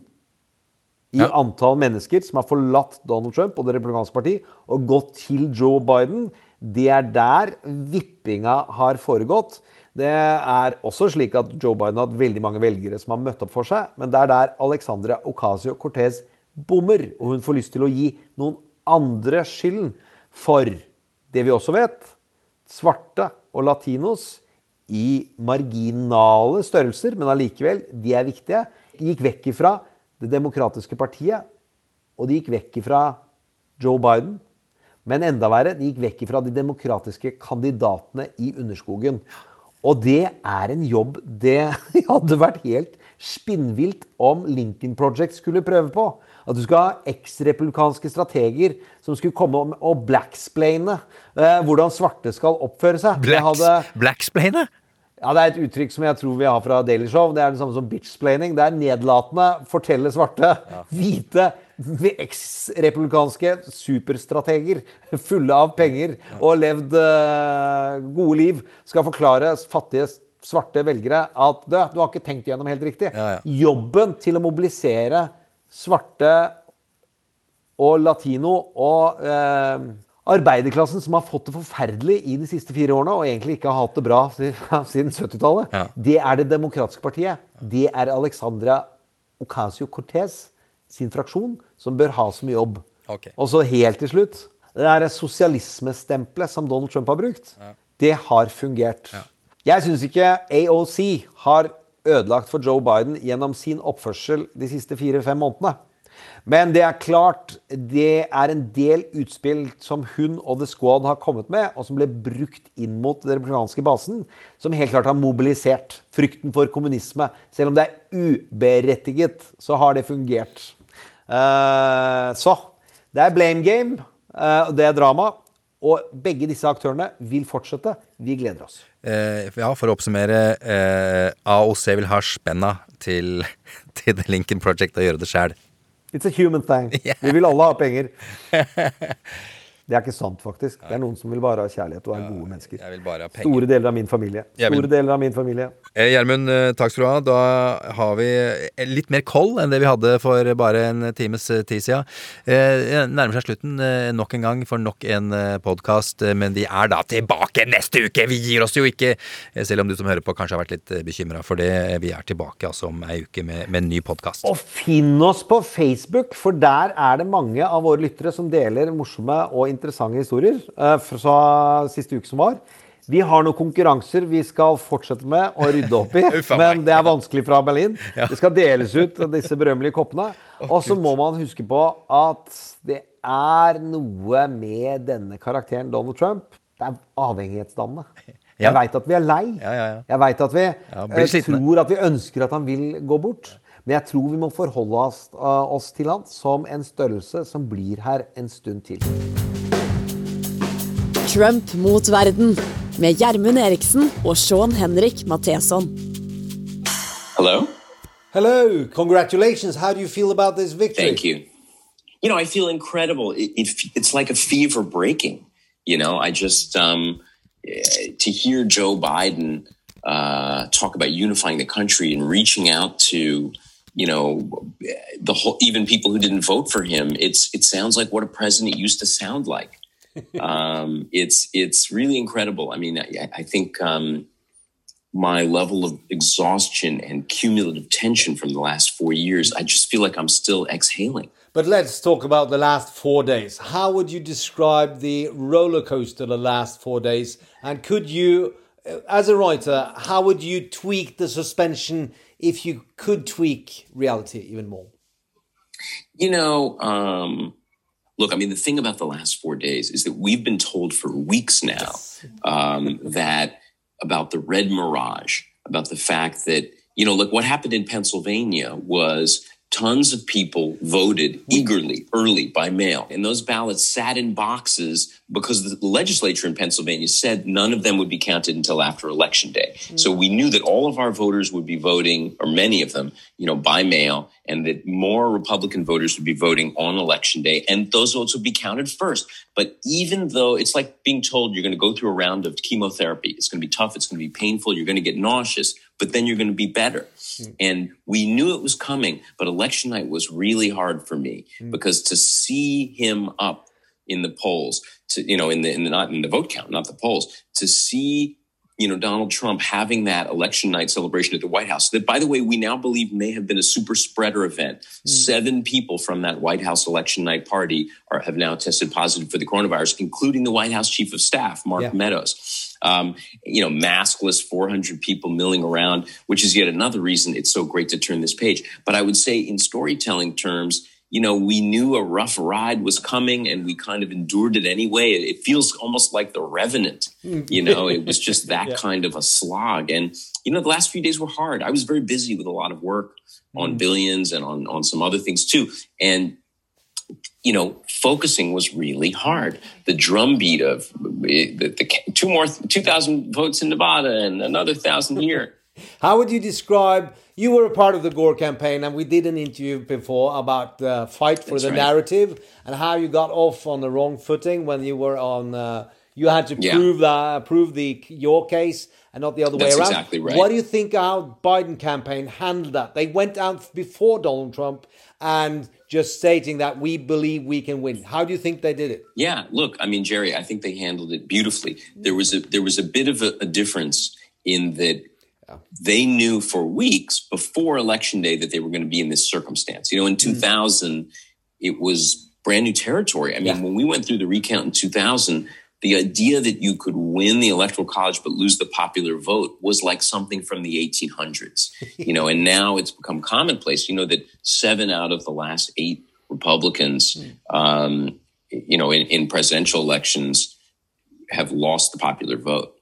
i antall mennesker som har forlatt Donald Trump og Det republikanske parti og gått til Joe Biden. Det er der vippinga har foregått. Det er også slik at Joe Biden har hatt veldig mange velgere som har møtt opp for seg, men det er der Alexandra Ocasio-Cortez bommer, og hun får lyst til å gi noen andre skylden for det vi også vet. Svarte og latinos i marginale størrelser, men allikevel, de er viktige, gikk vekk ifra Det demokratiske partiet, og de gikk vekk ifra Joe Biden. Men enda verre, de gikk vekk ifra de demokratiske kandidatene i underskogen. Og det er en jobb det hadde vært helt spinnvilt om Lincoln Project skulle prøve på. At du skal ha eks-republikanske strateger som skulle komme om- og blacksplaine eh, hvordan svarte skal oppføre seg. Blacks, hadde- Blacksplaine? ja, Det er et uttrykk som jeg tror vi har fra Daily Show. Det er det samme som bitchplaining. Det er nedlatende, fortelle svarte, hvite, eks-republikanske superstrateger fulle av penger og levd uh, gode liv, skal forklare fattige svarte velgere at du, du har ikke tenkt gjennom helt riktig. Jobben til å mobilisere svarte og latino og eh, arbeiderklassen som har fått det forferdelig i de siste fire årene, og egentlig ikke har hatt det bra siden- siden 70-tallet, det er Det demokratiske partiet. Det er Alexandra Ocasio-Cortez sin fraksjon som bør ha som jobb. Okay. Og så helt til slutt Det der sosialismestempelet som Donald Trump har brukt, det har fungert. Jeg syns ikke AOC har ødelagt for Joe Biden gjennom sin oppførsel de siste fire-fem månedene. Men det er klart, det er en del utspill som hun og The Squad har kommet med, og som ble brukt inn mot den republikanske basen, som helt klart har mobilisert frykten for kommunisme. Selv om det er uberettiget, så har det fungert. Eh, så det er blame game, eh, og det er drama. Og begge disse aktørene vil fortsette. Vi gleder oss. Eh, ja, for å oppsummere. Eh, AOC vil ha spenna til, til The Lincoln Project og gjøre det sjæl. It's a human thing. Vi vil alle ha penger. Det er ikke sant, faktisk. Det er noen som vil bare ha kjærlighet og er gode mennesker. Jeg vil bare ha penger. Store deler av min familie. Store deler av min familie. Eh, Gjermund, eh, takk skal du ha. Da har vi eh, litt mer koll enn det vi hadde for bare en times tid siden. Eh, nærmer seg slutten nok en gang for nok en podkast, men vi er da tilbake neste uke! Vi gir oss jo ikke! Selv om du som hører på kanskje har vært litt bekymra for det. Vi er tilbake altså om ei uke med, med en ny podkast. Og finn oss på Facebook, for der er det mange av våre lyttere som deler morsomme og interessante historier eh, fra siste uke som var. Vi har noen konkurranser vi skal fortsette med å rydde opp i, men det er vanskelig fra Berlin. Det skal deles ut disse berømmelige koppene. Og så må man huske på at det er noe med denne karakteren Donald Trump. Det er avhengighetsdannende. Jeg veit at vi er lei. Jeg veit at vi eh, tror at vi ønsker at han vil gå bort. Men jeg tror vi må forholde oss, eh, oss til han som en størrelse som blir her en stund til. Trump mot verden med Gjermund Eriksen og Sean Henrik Matheson. Hello? Hello, congratulations. How do you feel about this victory? Thank you. You know, I feel incredible. It, it, it's like a fever breaking. You know, I just, um, eh, to hear Joe Biden uh, talk about unifying the country and reaching out to, you know, the whole, even people who didn't vote for him, it's, it sounds like what a president used to sound like. Um, it's, it's really incredible. I mean, I, I think, um, my level of exhaustion and cumulative tension from the last four years, I just feel like I'm still exhaling. But let's talk about the last four days. How would you describe the roller coaster the last four days? And could you, uh, as a writer, how would you tweak the suspension if you could tweak reality even more? You know, um, look, I mean, the thing about the last four days is that we've been told for weeks now um, that about the red mirage, about the fact that, you know, look, what happened in Pennsylvania was tons of people voted eagerly early by mail and those ballots sat in boxes because the legislature in pennsylvania said none of them would be counted until after election day. Mm. So we knew that all of our voters would be voting or many of them you know by mail and that more republican voters would be voting on election day and those votes would be counted first. But even though it's like being told you're going to go through a round of chemotherapy it's going to be tough it's going to be painful you're going to get nauseous but then you're going to be better. Hmm. And we knew it was coming, but election night was really hard for me hmm. because to see him up in the polls, to you know, in the in the not in the vote count, not the polls, to see you know Donald Trump having that election night celebration at the White House that, by the way, we now believe may have been a super spreader event. Hmm. Seven people from that White House election night party are have now tested positive for the coronavirus, including the White House chief of staff, Mark Yeah. Meadows um, you know, maskless, 400 people milling around, which is yet another reason it's so great to turn this page. But I would say, in storytelling terms, you know, we knew a rough ride was coming and we kind of endured it anyway. It, feels almost like the revenant, you know, it was just that Yeah. kind of a slog. And, you know, the last few days were hard. I was very busy with a lot of work on billions and on, on some other things too. And you know, focusing was really hard. The drumbeat of the, the two more, 2,000 votes in Nevada and another thousand here. How would you describe? You were a part of the Gore campaign, and we did an interview before about the fight for That's the right. narrative and how you got off on the wrong footing when you were on. Uh, you had to Yeah. prove that, prove the your case and not the other That's way around. exactly right. What do you think our Biden campaign handled that? They went out before Donald Trump and just stating that we believe we can win. How do you think they did it? Yeah, look, I mean, Jerry, I think they handled it beautifully. There was a there was a bit of a, a difference in that they knew for weeks before election day that they were going to be in this circumstance. You know, in mm. 2000, it was brand new territory. I mean, when we went through the recount in 2000, the idea that you could win the electoral college but lose the popular vote was like something from the 1800s. you know, and now it's become commonplace. You know that seven out of the last eight Republicans, um, you know, in, in presidential elections have lost the popular vote.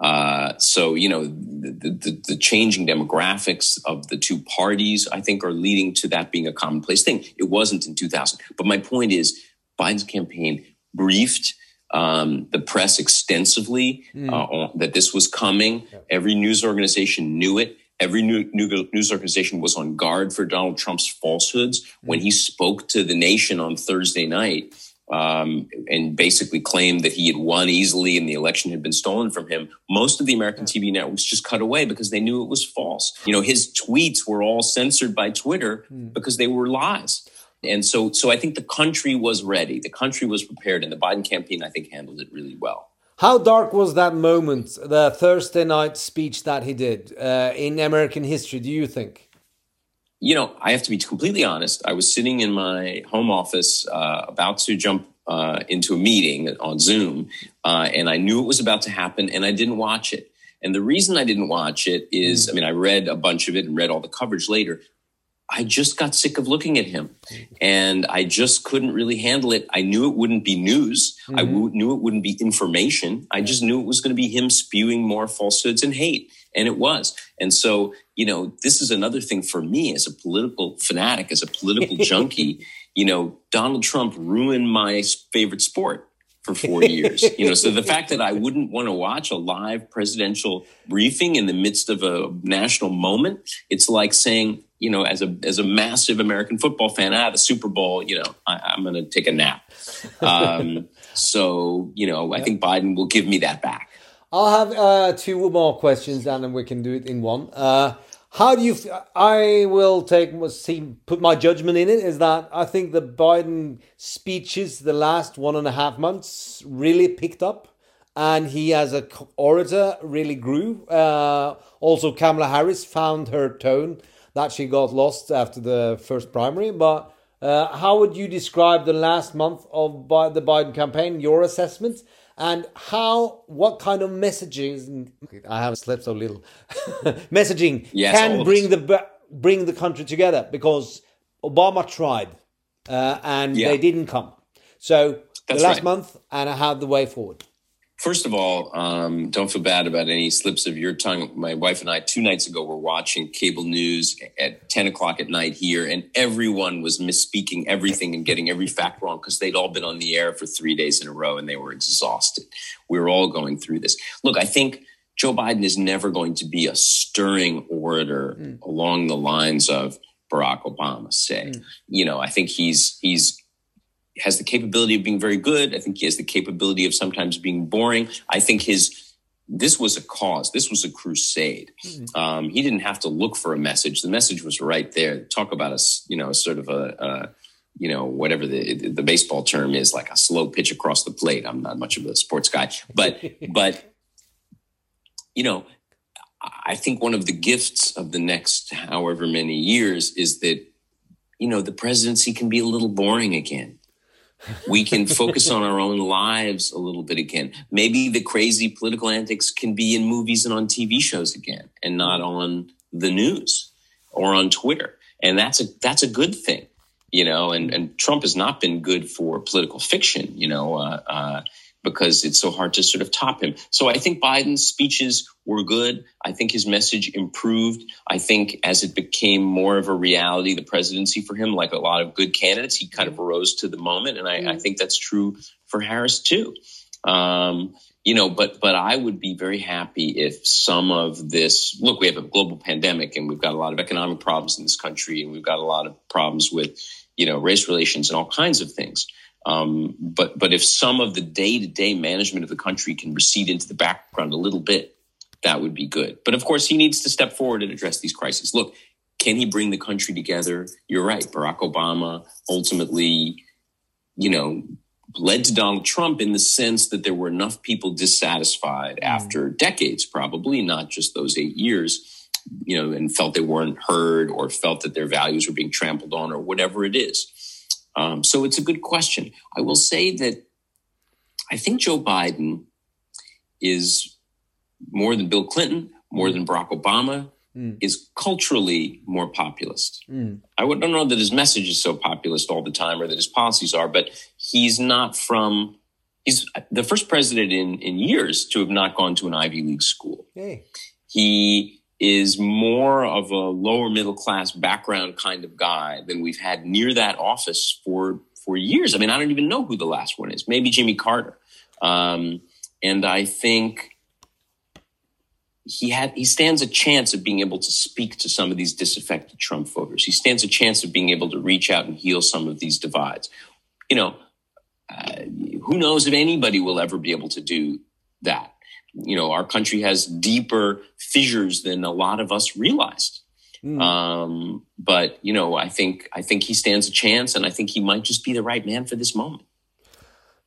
Uh, so you know the, the, the changing demographics of the two parties, I think, are leading to that being a commonplace thing. It wasn't in 2000, but my point is, Biden's campaign briefed um, the press extensively Mm. uh, that this was coming. Every news organization knew it. Every new, new, news organization was on guard for Donald Trump's falsehoods. When he spoke to the nation on Thursday night um, and basically claimed that he had won easily and the election had been stolen from him, most of the American TV networks just cut away because they knew it was false. You know, his tweets were all censored by Twitter because they were lies. And so, so I think the country was ready. The country was prepared, and the Biden campaign, I think, handled it really well. How dark was that moment, the Thursday night speech that he did uh, in American history, do you think? you know, I have to be completely honest. I was sitting in my home office, uh, about to jump uh, into a meeting on Zoom, uh, and I knew it was about to happen, and I didn't watch it. And the reason I didn't watch it is, I mean, I read a bunch of it and read all the coverage later. I just got sick of looking at him, and I just couldn't really handle it. I knew it wouldn't be news. I w- knew it wouldn't be information. I just knew it was going to be him spewing more falsehoods and hate, and it was. And so, you know, this is another thing for me as a political fanatic, as a political junkie. You know, Donald Trump ruined my favorite sport for four years. You know, so the fact that I wouldn't want to watch a live presidential briefing in the midst of a national moment, it's like saying, you know, as a as a massive American football fan, ah, the Super Bowl, you know, I, I'm going to take a nap. Um, so, you know, I think Biden will give me that back. I'll have uh, two more questions and then we can do it in one. Uh, how do you? F- I will take see put my judgment in it. Is that I think the Biden speeches the last one and a half months really picked up, and he as a orator really grew. Uh, also, Kamala Harris found her tone that she got lost after the first primary. But uh, how would you describe the last month of Bi- the Biden campaign? Your assessment and how what kind of messages I haven't slept so little messaging Yes, can bring the bring the country together because Obama tried uh, and Yeah. they didn't come. So That's the last right. month and how the way forward. First of all, um, don't feel bad about any slips of your tongue. My wife and I, two nights ago, were watching cable news at 10 o'clock at night here, and everyone was misspeaking everything and getting every fact wrong because they'd all been on the air for three days in a row and they were exhausted. We were all going through this. Look, I think Joe Biden is never going to be a stirring orator along the lines of Barack Obama, say. You know, I think he's he's has the capability of being very good. I think he has the capability of sometimes being boring. I think his this was a cause. This was a crusade. Um, he didn't have to look for a message. The message was right there. Talk about us, you know, sort of a, a you know, whatever the the baseball term is, like a slow pitch across the plate. I'm not much of a sports guy, but but you know, I think one of the gifts of the next however many years is that you know the presidency can be a little boring again we can focus on our own lives a little bit again. Maybe the crazy political antics can be in movies and on TV shows again and not on the news or on Twitter. And that's a that's a good thing, you know, and, and Trump has not been good for political fiction, you know, uh, uh, because it's so hard to sort of top him. So I think Biden's speeches were good. I think his message improved. I think as it became more of a reality, the presidency for him, like a lot of good candidates, he kind of rose to the moment. And I, I think that's true for Harris too. Um, you know, but but I would be very happy if some of this look, we have a global pandemic and we've got a lot of economic problems in this country and we've got a lot of problems with, you know, race relations and all kinds of things. Um, but but if some of the day to day management of the country can recede into the background a little bit, that would be good. But of course, he needs to step forward and address these crises. Look, can he bring the country together? You're right. Barack Obama ultimately, you know, led to Donald Trump in the sense that there were enough people dissatisfied after decades, probably not just those eight years, you know, and felt they weren't heard or felt that their values were being trampled on or whatever it is. Um, so it's a good question. I will say that I think Joe Biden is more than Bill Clinton, more than Barack Obama, is culturally more populist. I would- don't know that his message is so populist all the time or that his policies are, but he's not from, he's the first president in, in years to have not gone to an Ivy League school. Hey. He is more of a lower middle class background kind of guy than we've had near that office for, for years. I mean, I don't even know who the last one is. Maybe Jimmy Carter. Um, and I think he had he stands a chance of being able to speak to some of these disaffected Trump voters. He stands a chance of being able to reach out and heal some of these divides. You know, uh, who knows if anybody will ever be able to do that. You know, our country has deeper fissures than a lot of us realized. Um, but you know, I think I think he stands a chance, and I think he might just be the right man for this moment.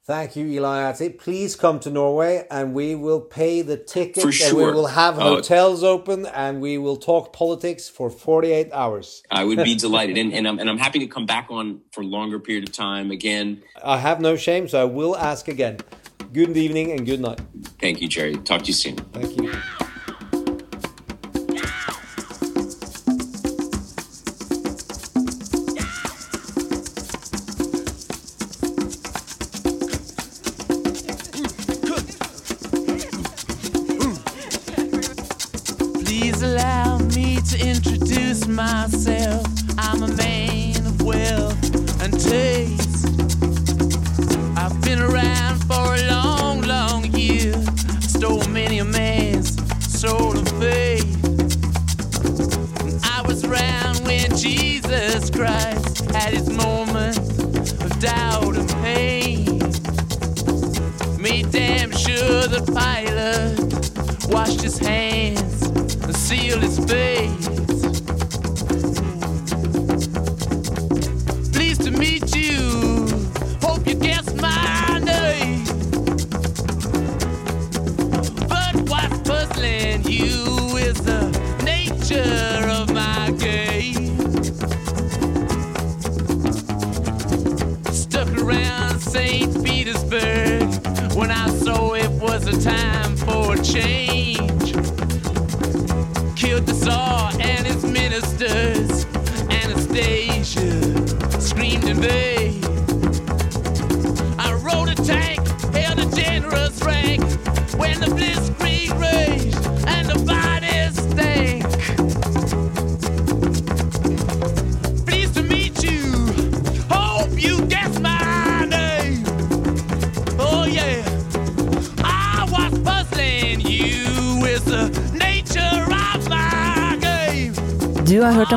Thank you, Eli Ati. Please come to Norway and we will pay the tickets For and we will have Oh. hotels open and we will talk politics for 48 hours. I would be delighted, and and I'm and I'm happy to come back on for a longer period of time again. I have no shame, so I will ask again. Good evening and good night. Thank you, Jerry. Talk to you soon. Thank you.